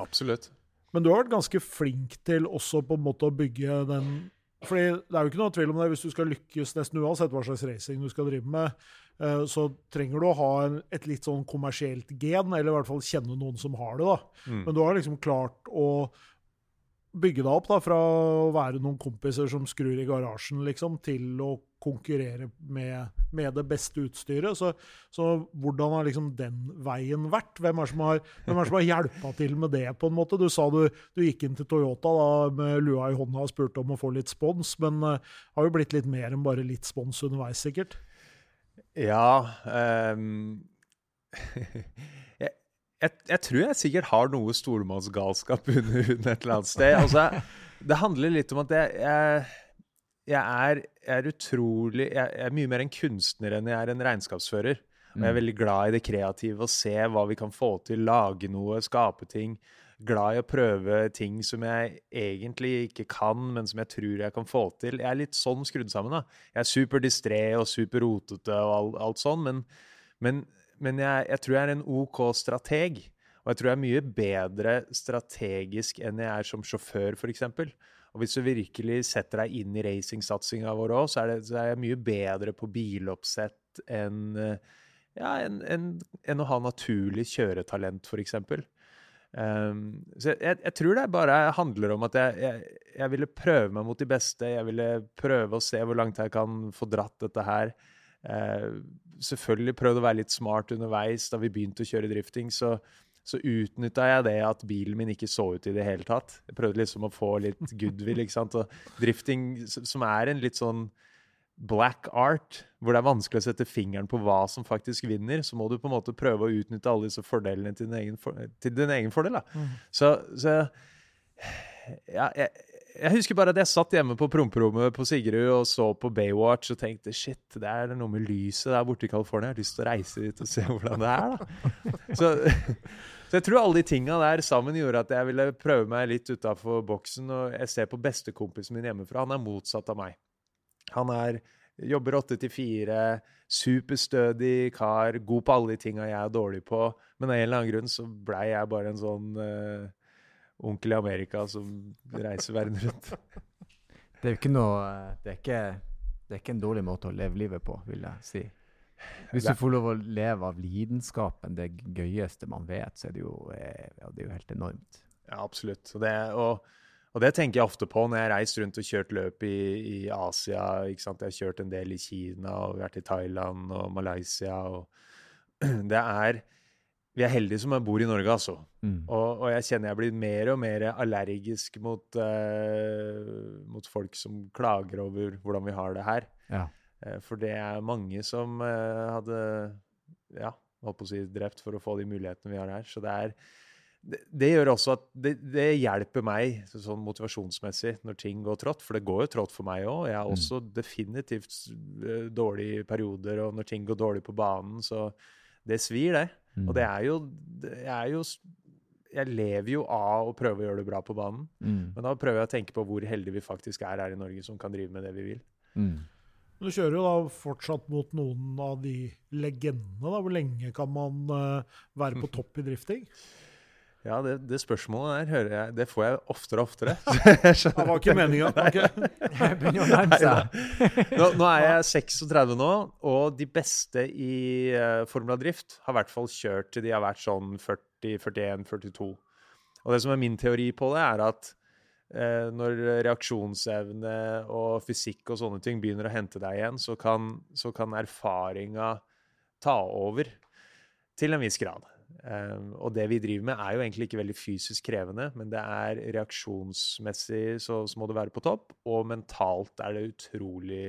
Speaker 3: Absolutt.
Speaker 2: Men du har vært ganske flink til også på en måte å bygge den fordi det er jo ikke noe tvil om det. Hvis du skal lykkes nesten uansett hva slags racing du skal drive med, eh, så trenger du å ha en, et litt sånn kommersielt gen, eller i hvert fall kjenne noen som har det. da.
Speaker 3: Mm.
Speaker 2: Men du har liksom klart å bygge deg opp da, fra å være noen kompiser som skrur i garasjen, liksom, til å konkurrere med, med det beste utstyret. Så, så, hvordan har liksom den veien vært? Hvem er det som har, hvem har hjelpa til med det? på en måte? Du sa du, du gikk inn til Toyota da, med lua i hånda og spurte om å få litt spons, men uh, har jo blitt litt mer enn bare litt spons underveis, sikkert?
Speaker 3: Ja um jeg, jeg, tror jeg sikkert har noe stormannsgalskap under huden et eller annet sted. Altså, det handler litt om at jeg, jeg, jeg er, er, utrolig jeg, er mye mer en kunstner enn jeg er en regnskapsfører. Og jeg er mm. veldig glad i det kreative, å se hva vi kan få til, lage noe, skape ting. Glad i å prøve ting som jeg egentlig ikke kan, men som jeg tror jeg kan få til. Jeg er litt sånn skrudd sammen. da. Jeg er super distré og super rotete og alt, alt sånn, men, men men jeg, jeg, tror jeg er en OK strateg. Og jeg tror jeg er mye bedre strategisk enn jeg er som sjåfør, f.eks. Og hvis du virkelig setter deg inn i racingsatsinga vår òg, så, så, er jeg mye bedre på biloppsett enn ja, en, en, en å ha naturlig kjøretalent, f.eks. Um, så jeg, jeg, tror det bare handler om at jeg, jeg, jeg, ville prøve meg mot de beste. Jeg ville prøve å se hvor langt jeg kan få dratt dette her. Uh, selvfølgelig prøvd å være litt smart underveis da vi begynte å kjøre drifting. Så, så utnytta jeg det at bilen min ikke så ut i det hele tatt. Jeg prøvde liksom å få litt goodwill. ikke sant? Og drifting, som er en litt sånn black art, hvor det er vanskelig å sette fingeren på hva som faktisk vinner, så må du på en måte prøve å utnytte alle disse fordelene til din egen, for, til din egen fordel. da. Mm. Så, så ja, jeg, jeg husker bare at jeg satt hjemme på promperommet på Sigrud og så på Baywatch og tenkte shit, det er noe med lyset der borte i California. Jeg har lyst til å reise dit og se hvordan det er. da. Så, så jeg tror alle de tinga der sammen gjorde at jeg ville prøve meg litt utafor boksen. Og jeg ser på bestekompisen min hjemmefra. Han er motsatt av meg. Han er, jobber åtte til fire, superstødig kar, god på alle de tinga jeg er dårlig på. Men av en eller annen grunn så blei jeg bare en sånn uh, onkel i Amerika som reiser verden rundt.
Speaker 1: Det er jo ikke noe det er ikke, det er ikke, en dårlig måte å leve livet på, vil jeg si. Hvis du får lov å leve av lidenskapen, det gøyeste man vet, så er det jo, eh, ja, det er jo helt enormt.
Speaker 3: Ja, absolutt. Og det, og, og det, tenker jeg ofte på når jeg har reist rundt og kjørt løp i, i Asia. Jeg har kjørt en del i Kina og vært i Thailand og Malaysia. og det er vi er heldige som bor i Norge, altså. Mm. Og, og, jeg kjenner jeg blir mer og mer allergisk mot, uh, mot, folk som klager over hvordan vi har det her. Ja. Uh, for det er mange som uh, hadde ja, holdt på å si drept for å få de mulighetene vi har her. Så det er det, det gjør også at det, det, hjelper meg sånn motivasjonsmessig når ting går trått. For det går jo trått for meg òg. Jeg har mm. også definitivt dårlige perioder, og når ting går dårlig på banen, så det svir, det. Mm. Og det er jo, jeg er jo jeg lever jo av å prøve å gjøre det bra på banen. Mm. Men da prøver jeg å tenke på hvor heldige vi faktisk er her i Norge som kan drive med det vi vil. Mm.
Speaker 2: Du kjører jo da fortsatt mot noen av de legendene. da. Hvor lenge kan man uh, være på topp i drifting?
Speaker 3: Ja, det, det, spørsmålet der hører jeg, det får jeg oftere og oftere.
Speaker 2: det var ikke meninga. Okay.
Speaker 3: Nå, nå, er jeg 36 nå, og de beste i uh, Formula Drift har i hvert fall kjørt til de har vært sånn 40, 41, 42. Og det som er min teori på det, er at uh, når reaksjonsevne og fysikk og sånne ting begynner å hente deg igjen, så kan, så kan erfaringa ta over til en viss grad. Um, og det vi driver med, er jo egentlig ikke veldig fysisk krevende, men det er reaksjonsmessig så, så må det være på topp, og mentalt er det utrolig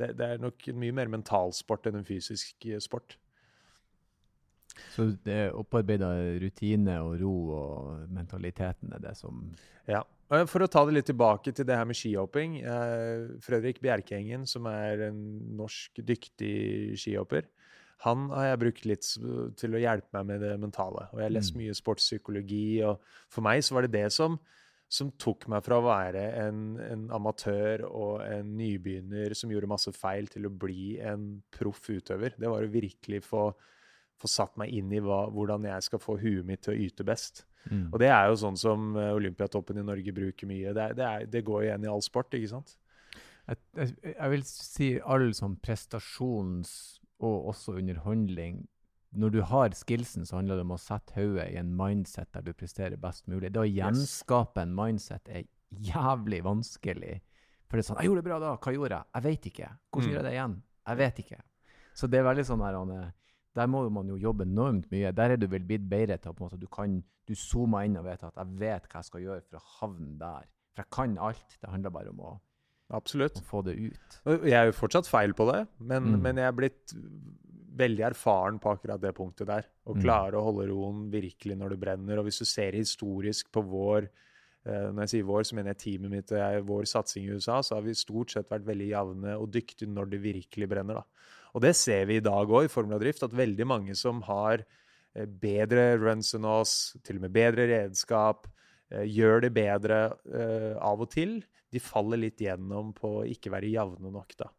Speaker 3: Det, det er nok mye mer mentalsport enn en fysisk eh, sport.
Speaker 1: Så det er opparbeida rutine og ro og mentaliteten er det som
Speaker 3: Ja. For å ta det litt tilbake til det her med skihopping. Eh, Fredrik Bjerkengen, som er en norsk dyktig skihopper, han har jeg brukt litt til å hjelpe meg med det mentale. Og jeg har lest mm. mye sportspsykologi, og for meg så var det det som, som tok meg fra å være en, en, amatør og en nybegynner som gjorde masse feil, til å bli en proff utøver. Det var å virkelig få, få satt meg inn i hva, hvordan jeg skal få huet mitt til å yte best. Mm. Og det er jo sånn som eh, Olympiatoppen i Norge bruker mye. Det, det, er, det går igjen i all sport, ikke sant?
Speaker 1: Jeg, jeg, jeg vil si all sånn prestasjons og også underhandling. Når du har skillsen, så handler det om å sette hodet i en mindset der du presterer best mulig. Det å gjenskape en mindset er jævlig vanskelig. For det er sånn 'Jeg gjorde det bra da. Hva gjorde jeg?' Jeg vet ikke. Hvordan
Speaker 3: Mm.
Speaker 1: gjør jeg det igjen? Jeg vet ikke. Så det er veldig sånn her Anne, Der må man jo jobbe enormt mye. Der er du vel blitt bedre til at du kan du zoomer inn og vet at 'jeg vet hva jeg skal gjøre for å havne der'. For jeg kan alt. Det handler bare om å,
Speaker 3: Absolutt.
Speaker 1: å få det ut.
Speaker 3: Jeg er jo fortsatt feil på det, men,
Speaker 1: Mm.
Speaker 3: men jeg er blitt veldig erfaren på akkurat det punktet der. Å
Speaker 1: Mm.
Speaker 3: klare å holde roen virkelig når det brenner. Og hvis du ser historisk på vår eh, Når jeg sier vår, så mener jeg teamet mitt og jeg, vår satsing i USA, så har vi stort sett vært veldig jevne og dyktige når det virkelig brenner. da. Og det ser vi i dag òg i Formel Drift, at veldig mange som har eh, bedre runs enn oss, til og med bedre redskap, eh, gjør det bedre av og til, de faller litt gjennom på å ikke være jevne nok, da.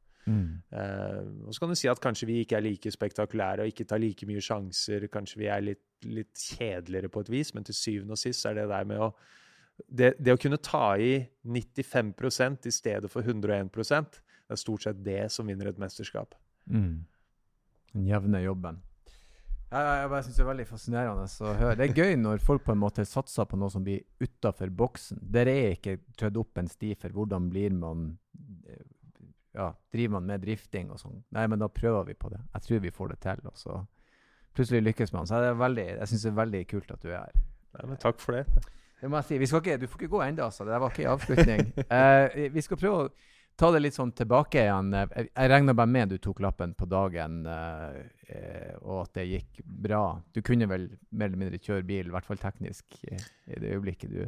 Speaker 3: Eh, og så kan du si at kanskje vi ikke er like spektakulære og ikke tar like mye sjanser. Kanskje vi er litt, litt kjedeligere på et vis, men til syvende og sist er det der med å det, det å kunne ta i 95% i stedet for 101 det er stort sett det som vinner et mesterskap.
Speaker 1: Mm. Den jevne jobben. Jeg, bare synes det er veldig fascinerende å høre. Det er gøy når folk på en måte satser på noe som blir utafor boksen. Der er ikke trødd opp en sti for hvordan blir man eh, ja, Driver man med drifting og sånn? Nei, men da prøver vi på det. Jeg tror vi får det til. Og så plutselig lykkes man. Så det er veldig, jeg syns det er veldig kult at du er her.
Speaker 3: Nei, men takk for det.
Speaker 1: Det må jeg si. Vi skal ikke, du får ikke gå ennå, altså. Det var ikke en avslutning. uh, vi skal prøve å ta det litt sånn tilbake igjen. Jeg, regner bare med du tok lappen på dagen, eh, og at det gikk bra. Du kunne vel mer eller mindre kjøre bil, i hvert fall teknisk, i, det øyeblikket du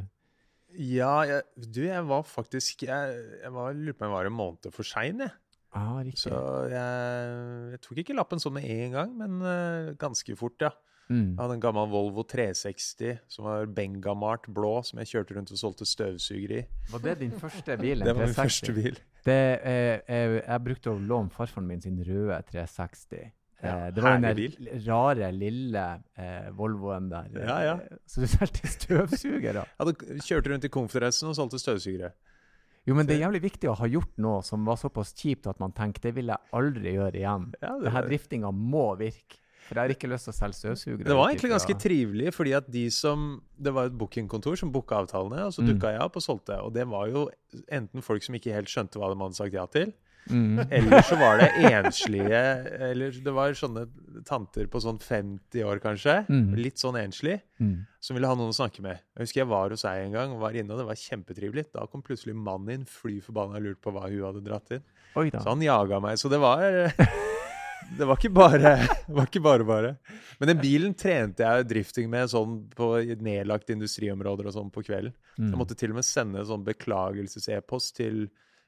Speaker 3: Ja, jeg, du, jeg var faktisk Jeg, jeg var, lurer på om jeg var en måned for sein, jeg.
Speaker 1: Ah.
Speaker 3: Så jeg, jeg tok ikke lappen sånn med en gang, men uh, ganske fort, ja.
Speaker 1: Mm.
Speaker 3: Jeg hadde en gammel Volvo 360 som var Bengamart blå, som jeg kjørte rundt og solgte støvsuger i.
Speaker 1: Var det din første bil?
Speaker 3: Det var min
Speaker 1: 360?
Speaker 3: første bil.
Speaker 1: Det, eh, jeg, jeg brukte å låne farfaren min sin røde 360.
Speaker 3: Ja,
Speaker 1: Eh, det var den rare, lille eh, Volvoen der.
Speaker 3: Ja, ja.
Speaker 1: Så du solgte støvsugere?
Speaker 3: ja, du kjørte rundt i konferansen og solgte støvsugere.
Speaker 1: Jo, men det er jævlig viktig å ha gjort noe som var såpass kjipt at man tenker det vil jeg aldri gjøre igjen.
Speaker 3: Ja,
Speaker 1: Det
Speaker 3: Denne
Speaker 1: driftinga må virke. For jeg har ikke lyst til å selge støvsugere.
Speaker 3: det var egentlig ganske trivelig, fordi at de som Det var et bookingkontor som booka avtalene, og så
Speaker 1: Mm.
Speaker 3: jeg opp og solgte. Og det var jo enten folk som ikke helt skjønte hva de hadde sagt ja til,
Speaker 1: Mm.
Speaker 3: eller så var det enslige Eller det var sånne tanter på sånn 50 år, kanskje.
Speaker 1: Mm.
Speaker 3: Litt sånn enslig.
Speaker 1: Mm.
Speaker 3: som ville ha noen å snakke med. Jeg husker jeg var hos ei en gang, var inne, og det var kjempetrivelig. Da kom plutselig mannen inn, fly forbanna lurt på hva hun hadde dratt inn. Så han jaga meg. Så det var Det var ikke bare var ikke bare bare. Men den bilen trente jeg drifting med sånn på nedlagte industriområder og sånn på kvelden. Jeg måtte til og med sende sånn beklagelses-e-post til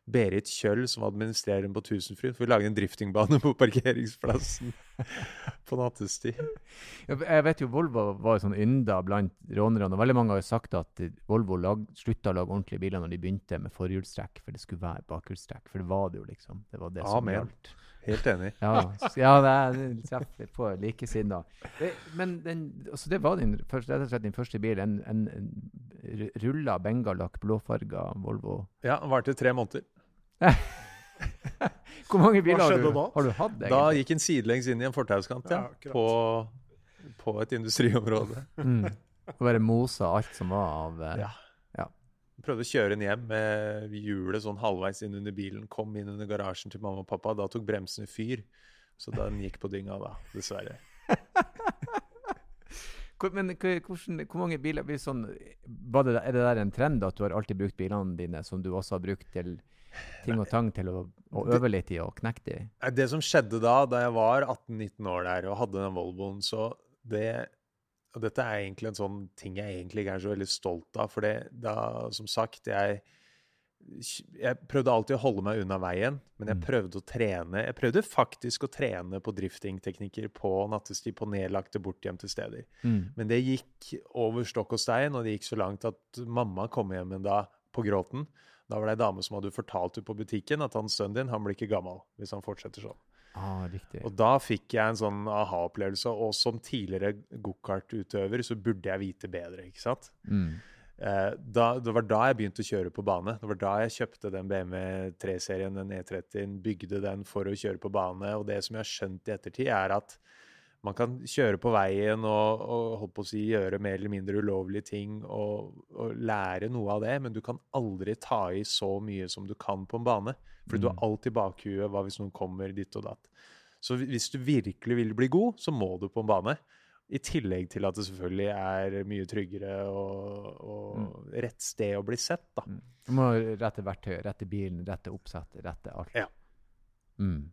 Speaker 3: Berit Kjøll, som administrerer den på Tusenfryd, vi lagde en driftingbane på parkeringsplassen på nattestid.
Speaker 1: Jeg vet jo Volvo var jo sånn ynda blant rånerne. og Veldig mange har jo sagt at Volvo lag, slutta å lage ordentlige biler når de begynte med forhjulstrekk, for det skulle være bakhjulstrekk. For det var det jo, liksom. Det var det som
Speaker 3: Amen.
Speaker 1: gjaldt.
Speaker 3: Helt enig.
Speaker 1: Ja, ja det er treffer på likesinna. Men den, altså det var din, rett og slett din første bil. En, en, en ru- rulla bengalakk, blåfarga Volvo.
Speaker 3: Ja, den varte tre måneder.
Speaker 1: Hvor mange biler har du,
Speaker 2: da?
Speaker 1: har du hatt,
Speaker 3: Da gikk en sidelengs inn i en fortauskant, ja.
Speaker 2: Ja,
Speaker 3: på, på et industriområde.
Speaker 1: Mm. Og bare mosa alt som var av eh,
Speaker 3: Ja. Prøvde å kjøre den hjem med hjulet sånn halvveis inn under bilen. Kom inn under garasjen til mamma og pappa. Da tok bremsene fyr. Så den gikk på dynga da, dessverre.
Speaker 1: Men hvordan, hvor mange biler blir sånn, Er det der en trend at du har alltid brukt bilene dine som du også har brukt til ting og tang til å, å øve litt i og knekke de?
Speaker 3: Nei, Det som skjedde da, da jeg var 18-19 år der og hadde den Volvoen, så det Og dette er egentlig en sånn ting jeg egentlig ikke er så veldig stolt av, for det da, som sagt, jeg jeg prøvde alltid å holde meg unna veien, men jeg
Speaker 1: Mm.
Speaker 3: prøvde å trene. Jeg prøvde faktisk å trene på driftingteknikker på nattestid på nedlagte bortgjemte steder.
Speaker 1: Mm.
Speaker 3: Men det gikk over stokk og stein, og det gikk så langt at mamma kom hjem en dag på gråten. Da var det ei dame som hadde fortalt ut på butikken at han sønnen din han blir ikke gammel hvis han fortsetter sånn.
Speaker 1: Ah, riktig.
Speaker 3: Og da fikk jeg en sånn aha-opplevelse, og som tidligere gokartutøver så burde jeg vite bedre, ikke sant?
Speaker 1: Mm.
Speaker 3: Eh, da, det var da jeg begynte å kjøre på bane. Det var da jeg kjøpte den BMW 3-serien, den E30-en, bygde den for å kjøre på bane. Og det som jeg har skjønt i ettertid, er at Man kan kjøre på veien og, og holdt på å si, gjøre mer eller mindre ulovlige ting og, og lære noe av det, men du kan aldri ta i så mye som du kan på en bane. Fordi du har alltid bakhuet hva hvis noen kommer ditt og datt. Så hvis du virkelig vil bli god, så må du på en bane. I tillegg til at det selvfølgelig er mye tryggere og, og rett sted å bli sett, da.
Speaker 1: Mm. Du må rette verktøyet, rette bilen, rette oppsettet, rette alt.
Speaker 3: Ja.
Speaker 1: Mm.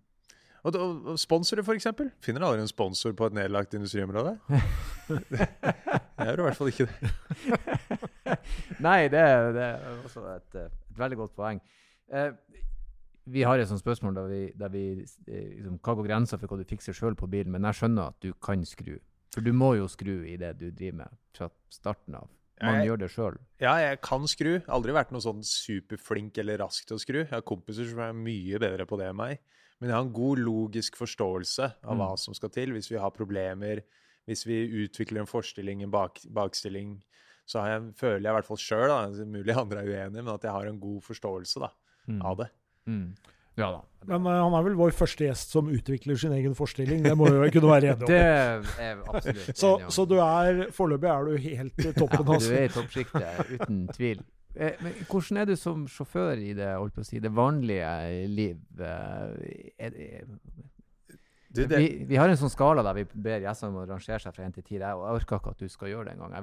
Speaker 3: Og, og sponsorer, eksempel. Finner aldri en sponsor på et nedlagt industriområde? Jeg gjør i hvert fall ikke det.
Speaker 1: Nei, det, det er også et, eh, et veldig godt poeng. Eh, vi har et sånt spørsmål der vi, der vi eh, liksom, Hva går grensa for hva du fikser sjøl på bilen? Men jeg skjønner at du kan skru. For du må jo skru i det du driver med fra starten av. Man
Speaker 3: Jeg-
Speaker 1: gjør det sjøl.
Speaker 3: Ja, jeg kan skru. Aldri vært noe sånn superflink eller rask til å skru. Jeg har kompiser som er mye bedre på det enn meg. Men jeg har en god logisk forståelse av hva som skal til hvis vi har problemer. Hvis vi utvikler en forstilling, en bak, bakstilling, så har jeg, føler jeg i hvert fall sjøl, mulig andre er uenige, men at jeg har en god forståelse da, av det.
Speaker 1: Mm. Ja da.
Speaker 2: Men uh, han er vel vår første gjest som utvikler sin egen forestilling. Det må jo kunne være enig om.
Speaker 1: Det er absolutt
Speaker 2: Så, så du er foreløpig er du helt i toppen.
Speaker 1: Ja, du er i toppsjiktet, uten tvil. Eh, men hvordan er du som sjåfør i det, holdt på å si, det vanlige liv? Eh, er, det-
Speaker 3: Du, det,
Speaker 1: vi, vi har en sånn skala der vi ber gjestene om å rangere seg fra 1 til 10. Jeg, orker ikke at du skal gjøre det engang.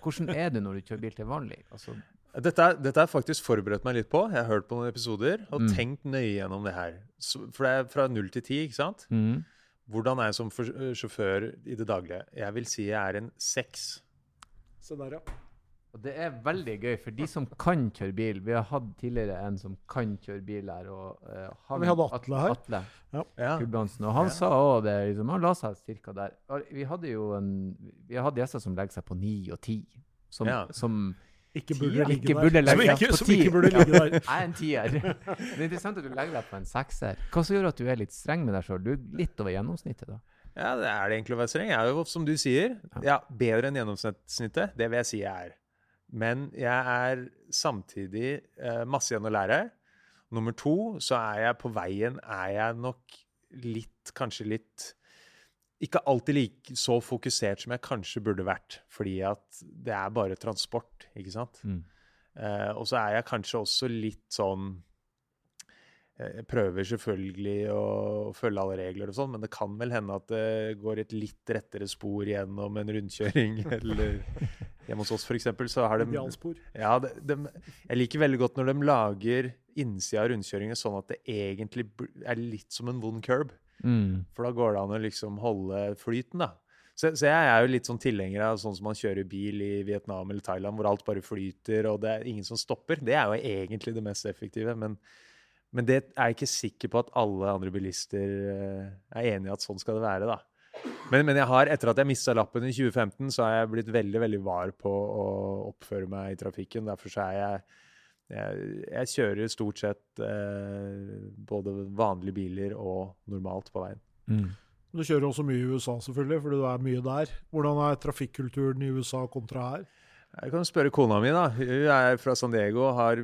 Speaker 1: Hvordan er det når du kjører bil til vanlig? Altså,
Speaker 3: Dette, dette har jeg faktisk forberedt meg litt på. Jeg har hørt på noen episoder og
Speaker 1: Mm.
Speaker 3: tenkt nøye gjennom det her. Så, for det er fra null til ti, ikke sant?
Speaker 1: mm.
Speaker 3: Hvordan er jeg som øh, sjåfør i det daglige? Jeg vil si jeg er en seks.
Speaker 2: Se der, ja.
Speaker 1: Og det er veldig gøy, for de som kan kjøre bil Vi har hatt tidligere en som kan kjøre bil her. Og, uh, han,
Speaker 2: Vi hadde Atle her.
Speaker 1: Atle
Speaker 3: Ja.
Speaker 1: Og han
Speaker 3: Ja.
Speaker 1: sa òg det. Liksom, han la seg ca. der. Vi hadde jo en, vi hatt gjester som legger seg på ni og ti. Som,
Speaker 3: Ja.
Speaker 1: som
Speaker 2: Ikke burde
Speaker 1: ikke
Speaker 2: der.
Speaker 1: burde legge
Speaker 2: som ikke,
Speaker 1: på ti.
Speaker 2: ikke burde ligge der.
Speaker 1: Jeg er en tier. Det er interessant at du legger deg på en sekser. Hva som gjør at du er litt streng med deg sjøl? Du er litt over gjennomsnittet, da.
Speaker 3: ja, det er det egentlig å være streng. Jeg er jo, som du sier, ja, bedre enn gjennomsnittet. Det vil jeg si jeg er. Men jeg er samtidig eh, masse igjen å lære. Nummer to, så er jeg på veien er jeg nok litt, kanskje litt ikke alltid like så fokusert som jeg kanskje burde vært, fordi at det er bare transport, ikke sant?
Speaker 1: Mm.
Speaker 3: Eh, og så er jeg kanskje også litt sånn Jeg prøver selvfølgelig å følge alle regler og sånn, men det kan vel hende at det går et litt rettere spor gjennom en rundkjøring, eller Hjemme hos oss, for eksempel, så har de
Speaker 2: Idealspor.
Speaker 3: ja, de, de, Jeg liker veldig godt når de lager innsida av rundkjøringen sånn at det egentlig er litt som en vond curb.
Speaker 1: Mm.
Speaker 3: For da går det an å liksom holde flyten, da. Så, så jeg er jo litt sånn tilhenger av sånn som man kjører bil i Vietnam eller Thailand, hvor alt bare flyter, og det er ingen som stopper. Det er jo egentlig det mest effektive. Men, men det er jeg ikke sikker på at alle andre bilister eh, er enig i at sånn skal det være, da. Men, men jeg har, etter at jeg mista lappen i 2015, så har jeg blitt veldig veldig var på å oppføre meg i trafikken. Derfor så er jeg jeg, jeg kjører stort sett eh, både vanlige biler og normalt på veien.
Speaker 1: Mm.
Speaker 2: Du kjører også mye i USA, selvfølgelig, fordi du er mye der. Hvordan er trafikkulturen i USA kontra her?
Speaker 3: Jeg kan spørre kona mi, da. Hun er fra San Diego og har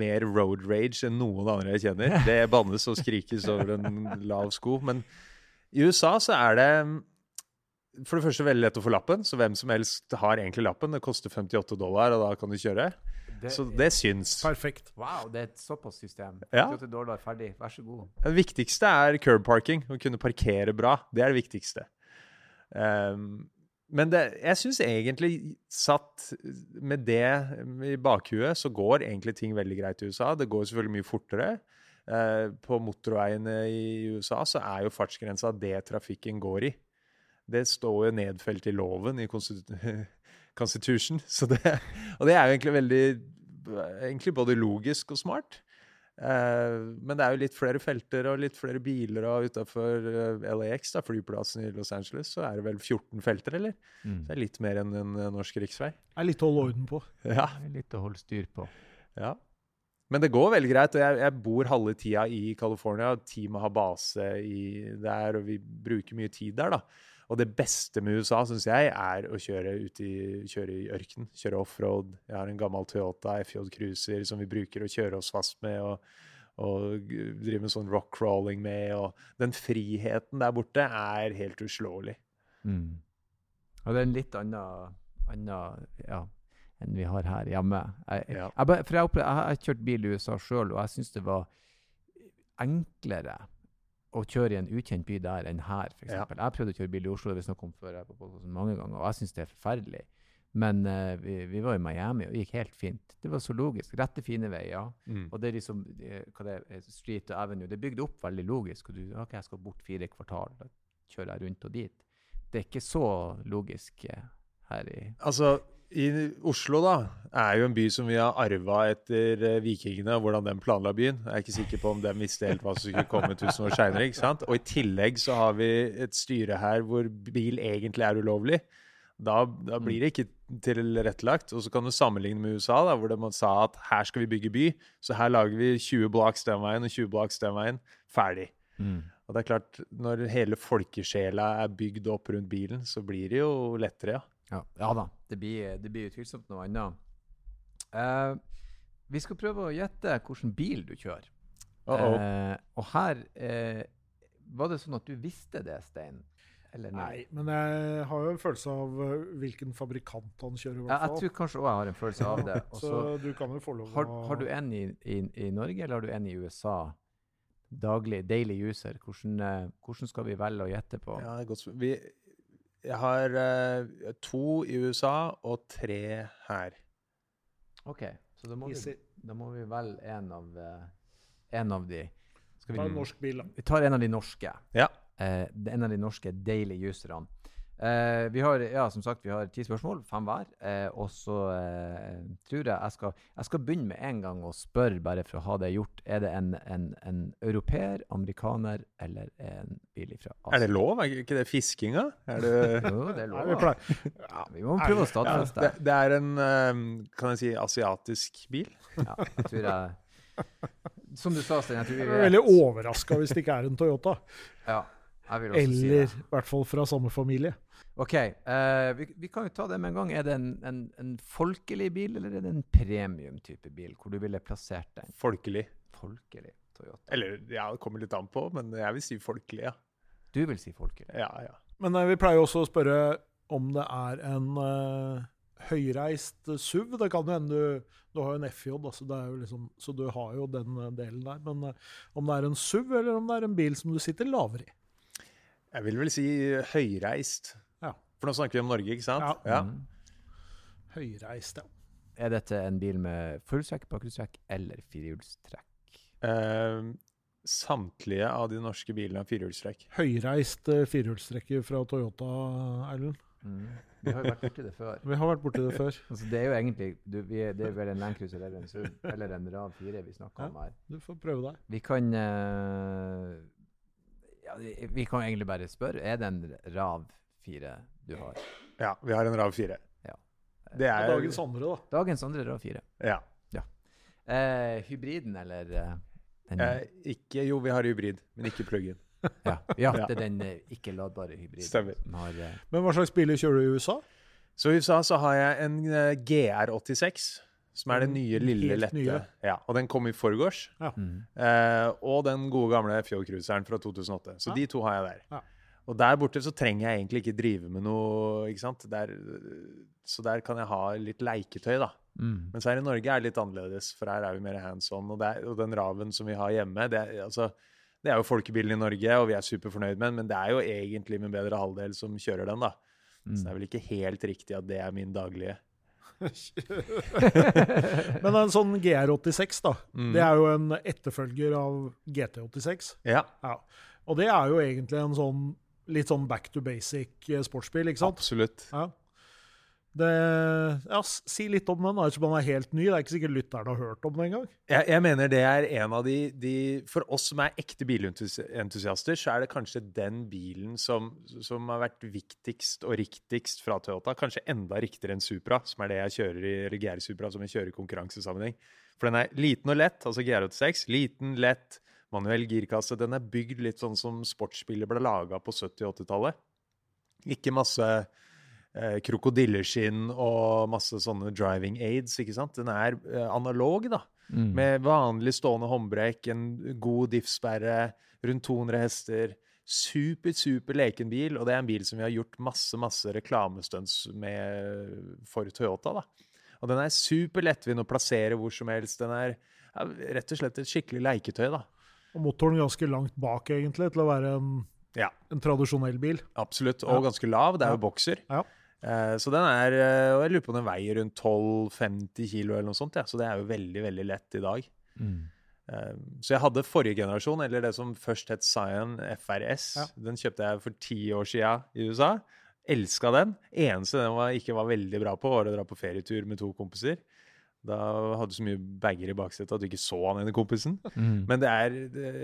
Speaker 3: mer road rage enn noen andre jeg kjenner. Det bannes og skrikes over en lav sko. Men i USA så er det for det første veldig lett å få lappen, så hvem som helst har egentlig lappen. Det koster 58 dollar, og da kan du kjøre. Så det syns.
Speaker 2: Perfekt.
Speaker 1: Wow, det er et såpass system.
Speaker 3: Ja.
Speaker 1: 58 dollar, ferdig. Vær så god.
Speaker 3: Det viktigste er curb parking. Å kunne parkere bra. Det er det viktigste. Ehm, men det, jeg syns egentlig, satt med det i bakhuet, så går egentlig ting veldig greit i USA. Det går selvfølgelig mye fortere. Eh, på motorveiene i USA så er jo fartsgrensa det trafikken går i. Det står jo nedfelt i loven i Constitu- Constitution. Det, og det er jo egentlig veldig Egentlig både logisk og smart. Eh, men det er jo litt flere felter og litt flere biler, og utafor LAX, da, flyplassen i Los Angeles, så er det vel 14 felter, eller?
Speaker 1: Mm.
Speaker 3: Det er litt mer enn en eh, norsk riksvei.
Speaker 2: Det er litt å holde orden på.
Speaker 3: Ja.
Speaker 1: Det er Litt å holde styr på.
Speaker 3: ja. Men det går veldig greit. og Jeg, jeg bor halve tida i California. Teamet har base i, der, og vi bruker mye tid der. da. Og det beste med USA syns jeg er å kjøre ut i, kjøre i ørken. Kjøre offroad. Jeg har en gammel Toyota FJ Cruiser som vi bruker å kjøre oss fast med. og, og g- drive med sånn rock crawling med. og Den friheten der borte er helt uslåelig.
Speaker 1: Mm. Og det er en litt annen, annen ja, enn vi har her hjemme. Jeg,
Speaker 3: Ja.
Speaker 1: jeg, for jeg, opplevde, jeg bil i USA sjøl, og jeg syns det var enklere å kjøre i en ukjent by der enn her, f.eks.
Speaker 3: Ja.
Speaker 1: Jeg prøvde å kjøre bil i Oslo, det vi snakket om før her på podkasten mange ganger, og jeg syns det er forferdelig. Men uh, vi, vi var i Miami, og det gikk helt fint. Det var så logisk. Rette, fine veier.
Speaker 3: Mm.
Speaker 1: Og det er liksom eh, hva det er, Street og Avenue. Det er bygd opp veldig logisk. Og du, ok, jeg skal bort fire kvartal, da kjører jeg rundt og dit. Det er ikke så logisk eh, her i
Speaker 3: Altså, i Oslo da, er jo en by som vi har arva etter eh, vikingene, og hvordan de planla byen. Jeg er ikke sikker på om de visste helt hva som skulle komme tusen år seinere. Og i tillegg så har vi et styre her hvor bil egentlig er ulovlig. Da, da blir det ikke tilrettelagt. Og så kan du sammenligne med USA, da, hvor de sa at her skal vi bygge by, så her lager vi 20 blocks den veien og 20 blocks den veien. Ferdig. Og det er klart, når hele folkesjela er bygd opp rundt bilen, så blir det jo lettere, ja.
Speaker 1: Ja, ja da, det blir, det blir utvilsomt noe annet. Uh, vi skal prøve å gjette hvilken bil du kjører.
Speaker 3: Uh -oh.
Speaker 1: uh, og her eh, Var det sånn at du visste det, Stein? Eller
Speaker 2: Nei, men jeg har jo en følelse av hvilken fabrikant han kjører, i
Speaker 1: Ja, jeg tror kanskje òg jeg har en følelse av det. Også,
Speaker 2: så
Speaker 1: så
Speaker 2: du kan jo få lov
Speaker 1: har,
Speaker 2: å
Speaker 1: har du en i, i, i Norge, eller har du en i USA? Daglig, daily user. Hvordan, hvordan skal vi velge å gjette på?
Speaker 3: Ja, godt vi, Jeg har uh, to i USA og tre her.
Speaker 1: OK, så da må, vi, da må vi velge en av, uh, en av de. Skal
Speaker 2: Ta
Speaker 1: vi,
Speaker 2: en norsk bil, da.
Speaker 1: vi tar en av de norske.
Speaker 3: Ja.
Speaker 1: Uh, en av de norske daily userne. Eh, vi har ja, som sagt, vi har ti spørsmål, fem hver. Eh, og så eh, tror jeg jeg skal, jeg skal begynne med en gang å spørre, bare for å ha det gjort. Er det en, en, en europeer, amerikaner eller en bil fra Asia?
Speaker 3: Er det lov? Er ikke det fiskinga? Er det
Speaker 1: Jo, det er lov.
Speaker 2: vi
Speaker 1: Ja, vi må prøve å
Speaker 3: starte
Speaker 1: stadfeste
Speaker 3: det,
Speaker 1: det.
Speaker 3: det er en eh, kan jeg si, asiatisk bil?
Speaker 1: Ja, jeg tror jeg Som du sa, Stein, jeg tror
Speaker 2: Jeg er veldig overraska hvis det ikke er en Toyota.
Speaker 1: Ja, si
Speaker 2: Eller i hvert fall fra samme familie.
Speaker 1: OK, uh, vi, vi kan jo ta det med en gang. Er det en, en, en folkelig bil, eller er det en premium-type bil? Hvor du ville plassert den?
Speaker 3: Folkelig.
Speaker 1: Folkelig Toyota.
Speaker 3: Eller ja, det kommer litt an på, men jeg vil si folkelig, ja.
Speaker 1: Du vil si folkelig?
Speaker 3: Ja, ja.
Speaker 2: Men eh, vi pleier jo også å spørre om det er en uh, høyreist SUV. Det kan jo hende du, du har jo en FJ, altså så, det er jo liksom, så du har jo den delen der. Men uh, om det er en SUV, eller om det er en bil som du sitter lavere i.
Speaker 3: Jeg vil vel si høyreist.
Speaker 2: Ja.
Speaker 3: For nå snakker vi om Norge, ikke sant?
Speaker 2: Ja.
Speaker 1: Mm.
Speaker 2: Høyreist, ja.
Speaker 1: Er dette en bil med fullstrekk, bakhjulstrekk eller firehjulstrekk?
Speaker 3: Eh, samtlige av de norske bilene har firehjulstrekk.
Speaker 2: Høyreist firehjulstrekk firehjulstrekker fra Toyota, Erlend.
Speaker 1: Mm. Vi har jo vært borti det før.
Speaker 2: Vi har vært borti det før.
Speaker 1: Altså, det er jo egentlig du, er, Det er vel en Landcruiser eller en SUV eller en RAV 4 vi snakker om her.
Speaker 2: Du får prøve deg.
Speaker 1: Vi kan eh, ja, vi- kan kan egentlig bare spørre. Er det en RAV 4 du har?
Speaker 3: Ja, vi har en RAV 4.
Speaker 1: Ja.
Speaker 3: Det er
Speaker 2: Dagens andre, da.
Speaker 1: Dagens andre RAV 4.
Speaker 3: Ja.
Speaker 1: Eh, hybriden, eller eh, den,
Speaker 3: Eh, ikke Jo, vi har hybrid, men ikke plug-in.
Speaker 1: ja, ja,
Speaker 3: ja.
Speaker 1: det er den eh, ikke-ladbare hybriden.
Speaker 3: Stemmer.
Speaker 1: Som har, eh,
Speaker 2: Men hva slags biler kjører du i USA?
Speaker 3: Så i USA så har jeg en eh, GR86, som er den
Speaker 2: Den
Speaker 3: nye, lille,
Speaker 2: helt
Speaker 3: lette.
Speaker 2: nye.
Speaker 3: Ja, og den kom i forgårs.
Speaker 1: mm.
Speaker 3: Eh, og den gode gamle Fjord-cruiseren fra 2008. Så
Speaker 2: Ja.
Speaker 3: de to har jeg der.
Speaker 2: Ja.
Speaker 3: Og der borte så trenger jeg egentlig ikke drive med noe, ikke sant. Der, så der kan jeg ha litt leiketøy, da.
Speaker 1: Mm.
Speaker 3: Mens her i Norge er det litt annerledes, for her er vi mer hands on. Og, det er, og den Raven som vi har hjemme, det er, altså, det er jo folkebilen i Norge, og vi er superfornøyd med den, men det er jo egentlig min bedre halvdel som kjører den, da. Så det er vel ikke helt riktig at det er min daglige.
Speaker 2: Men en sånn GR86, da.
Speaker 3: Mm.
Speaker 2: Det er jo en etterfølger av GT86.
Speaker 3: Ja,
Speaker 2: Ja. Og det er jo egentlig en sånn litt sånn back to basic eh, sportsbil, ikke sant?
Speaker 3: absolutt.
Speaker 2: Ja. Det, ja, si litt om den, ettersom den er helt ny. Det er ikke sikkert lytterne har hørt om den engang.
Speaker 3: Jeg, jeg mener det er en av de, de For oss som er ekte bilentusiaster, så er det kanskje den bilen som, som har vært viktigst og riktigst fra Toyota. Kanskje enda riktigere enn Supra, som er det jeg kjører i eller GR Supra, som jeg kjører i konkurransesammenheng. For den er liten og lett, altså GR86. Liten, lett, manuell girkasse. Den er bygd litt sånn som sportsbiler ble laga på 70- og 80-tallet. Ikke masse eh, krokodilleskinn og masse sånne driving aids, ikke sant. Den er eh, analog, da.
Speaker 1: Mm.
Speaker 3: Med vanlig stående håndbrekk, en god diffsperre, rundt 200 hester. Super, super leken bil, og det er en bil som vi har gjort masse masse reklamestunts med for Toyota. da. Og den er super lettvint å plassere hvor som helst. Den er ja, rett og slett et skikkelig leketøy. da.
Speaker 2: Og motoren ganske langt bak, egentlig, til å være en,
Speaker 3: Ja,
Speaker 2: en tradisjonell bil.
Speaker 3: absolutt. Og
Speaker 2: Ja.
Speaker 3: ganske lav. Det er jo bokser.
Speaker 2: Ja.
Speaker 3: Eh, så den er eh, Og jeg lurer på om den veier rundt 12-50 kilo eller noe sånt. Ja. Så det er jo veldig, veldig lett i dag.
Speaker 1: Mm.
Speaker 3: Eh, Så jeg hadde forrige generasjon, eller det som først het Cyan FRS.
Speaker 2: Ja.
Speaker 3: Den kjøpte jeg for ti år sia i USA. Elska den. Eneste den var, ikke var veldig bra på, var å dra på ferietur med to kompiser. Da hadde du så mye bager i baksetet at du ikke så han ene kompisen.
Speaker 1: Mm.
Speaker 3: Men det er,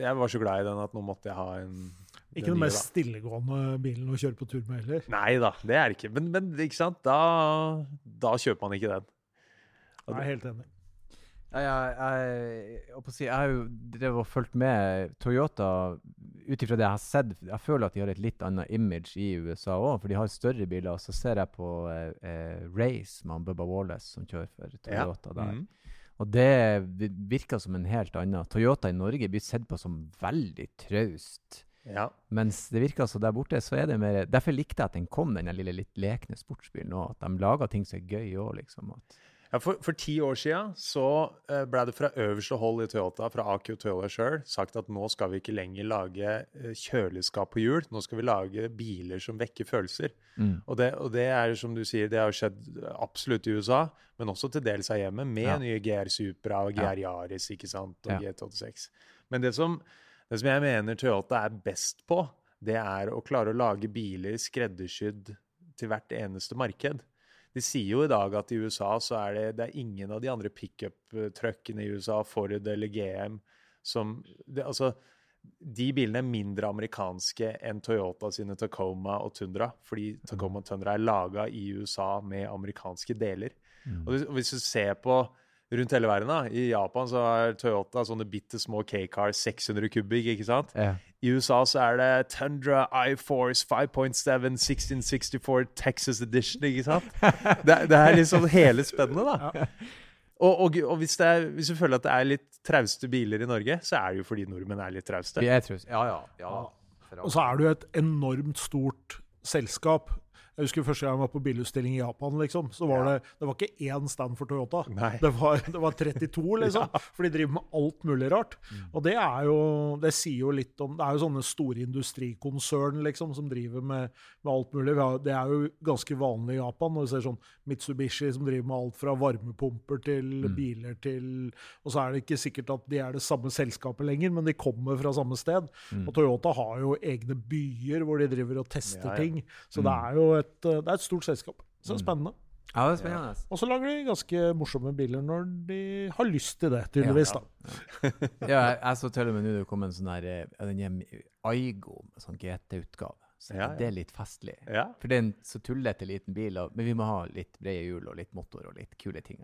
Speaker 3: jeg var så glad i den at nå måtte jeg ha en
Speaker 2: Ikke
Speaker 3: den
Speaker 2: den mest stillegående bilen å kjøre på tur med heller.
Speaker 3: Nei da, det er det ikke. Men, men ikke sant? Da, da kjøper man ikke den.
Speaker 2: Jeg er helt enig.
Speaker 1: Ja, jeg, jeg, jeg, jeg har jo drevet og fulgt med Toyota ut ifra det jeg har sett. Jeg føler at de har et litt annet image i USA òg, for de har større biler. Så ser jeg på eh, eh, Race med Bubba Wallace som kjører for Toyota der.
Speaker 3: Mhm.
Speaker 1: Og det virker som en helt annen. Toyota i Norge blir sett på som veldig traust.
Speaker 3: Ja.
Speaker 1: Mens det virker altså der borte, så er det mer Derfor likte jeg at den kom, den lille litt lekne sportsbilen òg. At de lager ting som er gøy òg, liksom. At,
Speaker 3: Ja, for, for ti år siden så uh, ble det fra øverste hold i Toyota, fra AQ Toyota sjøl, sagt at nå skal vi ikke lenger lage eh, kjøleskap på hjul, nå skal vi lage biler som vekker følelser.
Speaker 1: mm.
Speaker 3: Og det, og det er som du sier, det har skjedd absolutt i USA, men også til dels her hjemme, med
Speaker 1: Ja.
Speaker 3: nye GR Supra og. GR Yaris ikke sant, og
Speaker 1: Ja.
Speaker 3: GT86. Men det som, det som jeg mener Toyota er best på, det er å klare å lage biler skreddersydd til hvert eneste marked. De sier jo i dag at i USA så er det, det er ingen av de andre pickup-truckene i USA, Ford eller GM, som det, Altså, de bilene er mindre amerikanske enn Toyota sine Tacoma og Tundra, fordi Tacoma og Tundra er laga i USA med amerikanske deler.
Speaker 1: Mm.
Speaker 3: Og hvis du ser på rundt hele verden, da, i Japan så er Toyota sånne bitte små K-car 600 kubikk, ikke sant?
Speaker 1: Ja.
Speaker 3: I USA så er det Tundra iForce 5.7 1664 Texas Edition, ikke sant? Det, er- det er liksom hele spennet, da. Og, og, og hvis, det er, hvis du føler at det er litt trauste biler i Norge, så er det jo fordi nordmenn er litt trauste.
Speaker 1: Vi er traust. Ja, ja. ja.
Speaker 2: Og så er det jo et enormt stort selskap. Jeg husker første gang jeg var på bilutstilling i Japan, liksom, så var
Speaker 3: Ja.
Speaker 2: det, det var ikke én stand for Toyota. Det var, det var 32, liksom. For de driver med alt mulig rart.
Speaker 3: Mm.
Speaker 2: Og det er jo Det sier jo litt om Det er jo sånne store industrikonsern liksom, som driver med, med alt mulig. Har, det er jo ganske vanlig i Japan. Når du ser sånn Mitsubishi som driver med alt fra varmepumper til
Speaker 3: Mm.
Speaker 2: biler til Og så er det ikke sikkert at de er det samme selskapet lenger, men de kommer fra samme sted.
Speaker 3: Mm.
Speaker 2: Og Toyota har jo egne byer hvor de driver og tester
Speaker 3: Ja, ja.
Speaker 2: ting. Så det er jo et, eh, det er et stort selskap. Så det
Speaker 3: Mm.
Speaker 2: er spennende.
Speaker 1: Ja, det er spennende.
Speaker 2: Og så lager de ganske morsomme biler når de har lyst til det, tydeligvis.
Speaker 1: Ja,
Speaker 2: da.
Speaker 1: Ja, jeg, jeg så til og med nå det kom en sånn der eh, den Aigo, med sånn GT-utgave. Så
Speaker 3: Ja, ja.
Speaker 1: det er litt festlig.
Speaker 3: Ja.
Speaker 1: For det er en så tullete liten bil, og, men vi må ha litt brede hjul og litt motor og litt kule ting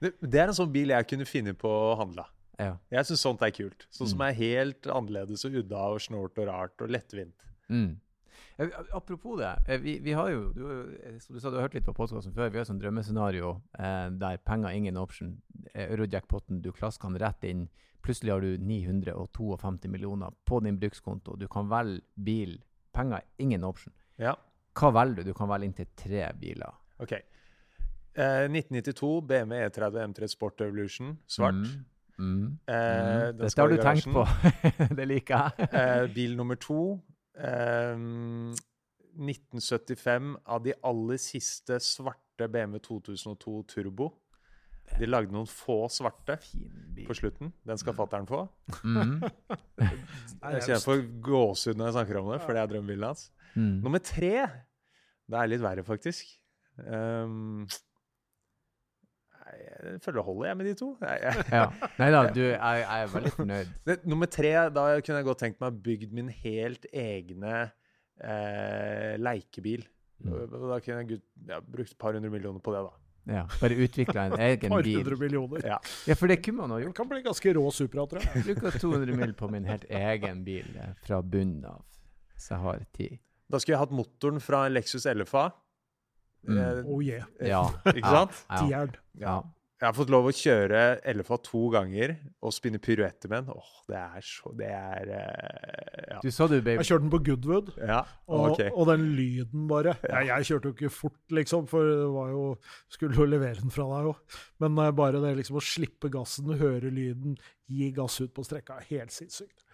Speaker 3: Det, det er en sånn bil jeg kunne finne på å handle.
Speaker 1: ja.
Speaker 3: Jeg syns sånt er kult. Sånn som er helt annerledes og udda og snålt og rart og lettvint.
Speaker 1: Mm. Eh, Apropos det, eh, vi, vi har jo du, eh, som du sa, du har hørt litt på podkasten før. Vi har et sånt drømmescenario eh, der penger ingen option. Eh, Eurojackpoten, du klasker den rett inn. Plutselig har du 952 millioner på din brukskonto. Du kan velge bil. Penger ingen option.
Speaker 3: Ja,
Speaker 1: Hva velger du? Du kan velge inntil tre biler.
Speaker 3: OK. Eh, 1992 BMW E30 M3 Sport Evolution, svart.
Speaker 1: Mm. Mm.
Speaker 3: Eh,
Speaker 1: Mm. Dette har du tenkt på. det liker jeg.
Speaker 3: Eh, bil nummer to eh, 1975 av de aller siste svarte BMW 2002 Turbo. De lagde noen få svarte på slutten. Den skal fatter'n få.
Speaker 1: Mm.
Speaker 3: Jeg kjenner for gåsehud når jeg snakker om det, for det er drømmebilen hans.
Speaker 1: Mm.
Speaker 3: Nummer tre Det er litt verre, faktisk. Um, jeg føler det holder, jeg, med de to.
Speaker 1: Ja. Nei da, du, jeg, jeg er veldig fornøyd.
Speaker 3: nummer tre, da kunne jeg godt tenkt meg bygd min helt egne eh, leikebil.
Speaker 1: Mm.
Speaker 3: Da kunne jeg ja, brukt et par hundre millioner på det, da.
Speaker 1: Ja, bare utvikla en egen
Speaker 2: Par
Speaker 1: bil.
Speaker 2: hundre millioner.
Speaker 3: Ja.
Speaker 1: Ja, for det kunne man ha
Speaker 2: Det kan bli ganske rå Supra, tror jeg.
Speaker 1: Bruker 200 mil på min helt egen bil eh, fra bunnen av. Så jeg har tid.
Speaker 3: Da skulle jeg hatt motoren fra en Lexus LFA.
Speaker 1: Mm.
Speaker 3: Eh,
Speaker 2: Oh yeah.
Speaker 1: Ja.
Speaker 3: Ikke sant?
Speaker 1: Ja. Ja.
Speaker 3: Jeg har fått lov å kjøre LFA to ganger og spinne piruetter med den. Åh, det er så Det er eh, ja.
Speaker 1: Du sa du baby.
Speaker 2: Jeg kjørte den på Goodwood,
Speaker 3: ja.
Speaker 2: og,
Speaker 3: OK.
Speaker 2: og den lyden bare jeg, jeg kjørte jo ikke fort, liksom, for det var jo Skulle jo levere den fra deg òg. Men eh, bare det liksom å slippe gassen, høre lyden, gi gass ut på strekka, helt sinnssykt.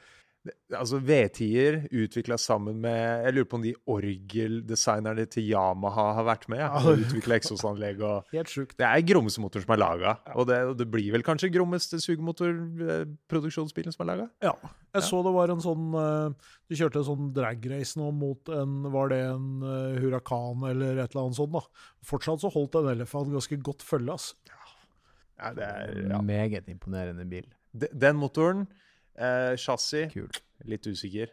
Speaker 3: Altså V10-er utvikla sammen med Jeg lurer på om de orgeldesignerne til Yamaha har vært med? Ja, utvikla eksosanlegg og
Speaker 2: Helt sjukt.
Speaker 3: Det er grommeste motoren som er laga. Og, det- og det blir vel kanskje grommeste sugemotorproduksjonsbilen som er laga?
Speaker 2: Ja. Jeg
Speaker 3: Ja.
Speaker 2: så det var en sånn Du kjørte en sånn dragrace nå mot en Var det en eh, Huracan eller et eller annet sånt, da. Fortsatt så holdt en Elefant ganske godt følge, ass.
Speaker 3: Ja, det er, ja.
Speaker 1: Meget imponerende bil.
Speaker 3: De- Den motoren, eh, chassis
Speaker 1: Kul.
Speaker 3: Litt usikker.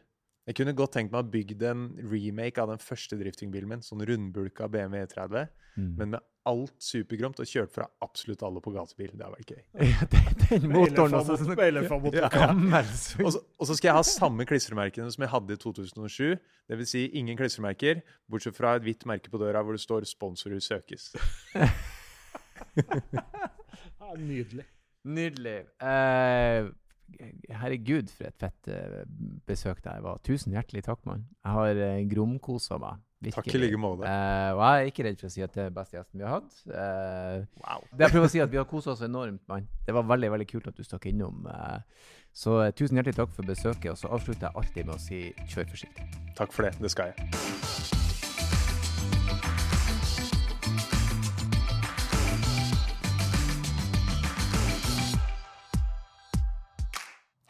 Speaker 3: Jeg kunne godt tenkt meg å bygd en remake av den første driftingbilen min. Sånn rundbulka BMW E30,
Speaker 1: Mm.
Speaker 3: men med alt supergromt og kjørt fra absolutt alle på gatebil. Det hadde vært gøy.
Speaker 1: Ja, den, den motoren også. Sånn
Speaker 2: Elephant-motor.
Speaker 3: Ja. Og så, og så skal jeg ha samme klistremerkene som jeg hadde i 2007. Det vil si ingen klistremerker, bortsett fra et hvitt merke på døra hvor det står 'Sponsorer søkes'.
Speaker 2: Nydelig.
Speaker 1: Nydelig. Eh, herregud, for et fett eh, besøk det var. Tusen hjertelig takk, mann. Jeg har uh, gromkosa meg.
Speaker 3: Takk i like måte.
Speaker 1: Uh, og jeg er ikke redd for å si at det er beste gjesten vi har hatt. Uh,
Speaker 3: Wow.
Speaker 1: det jeg prøver å si at Vi har kosa oss enormt, mann. Det var veldig veldig kult at du stakk innom. Uh, så eh, tusen hjertelig takk for besøket. Og så avslutter jeg alltid med å si kjør forsiktig.
Speaker 3: Takk for det. Det skal jeg.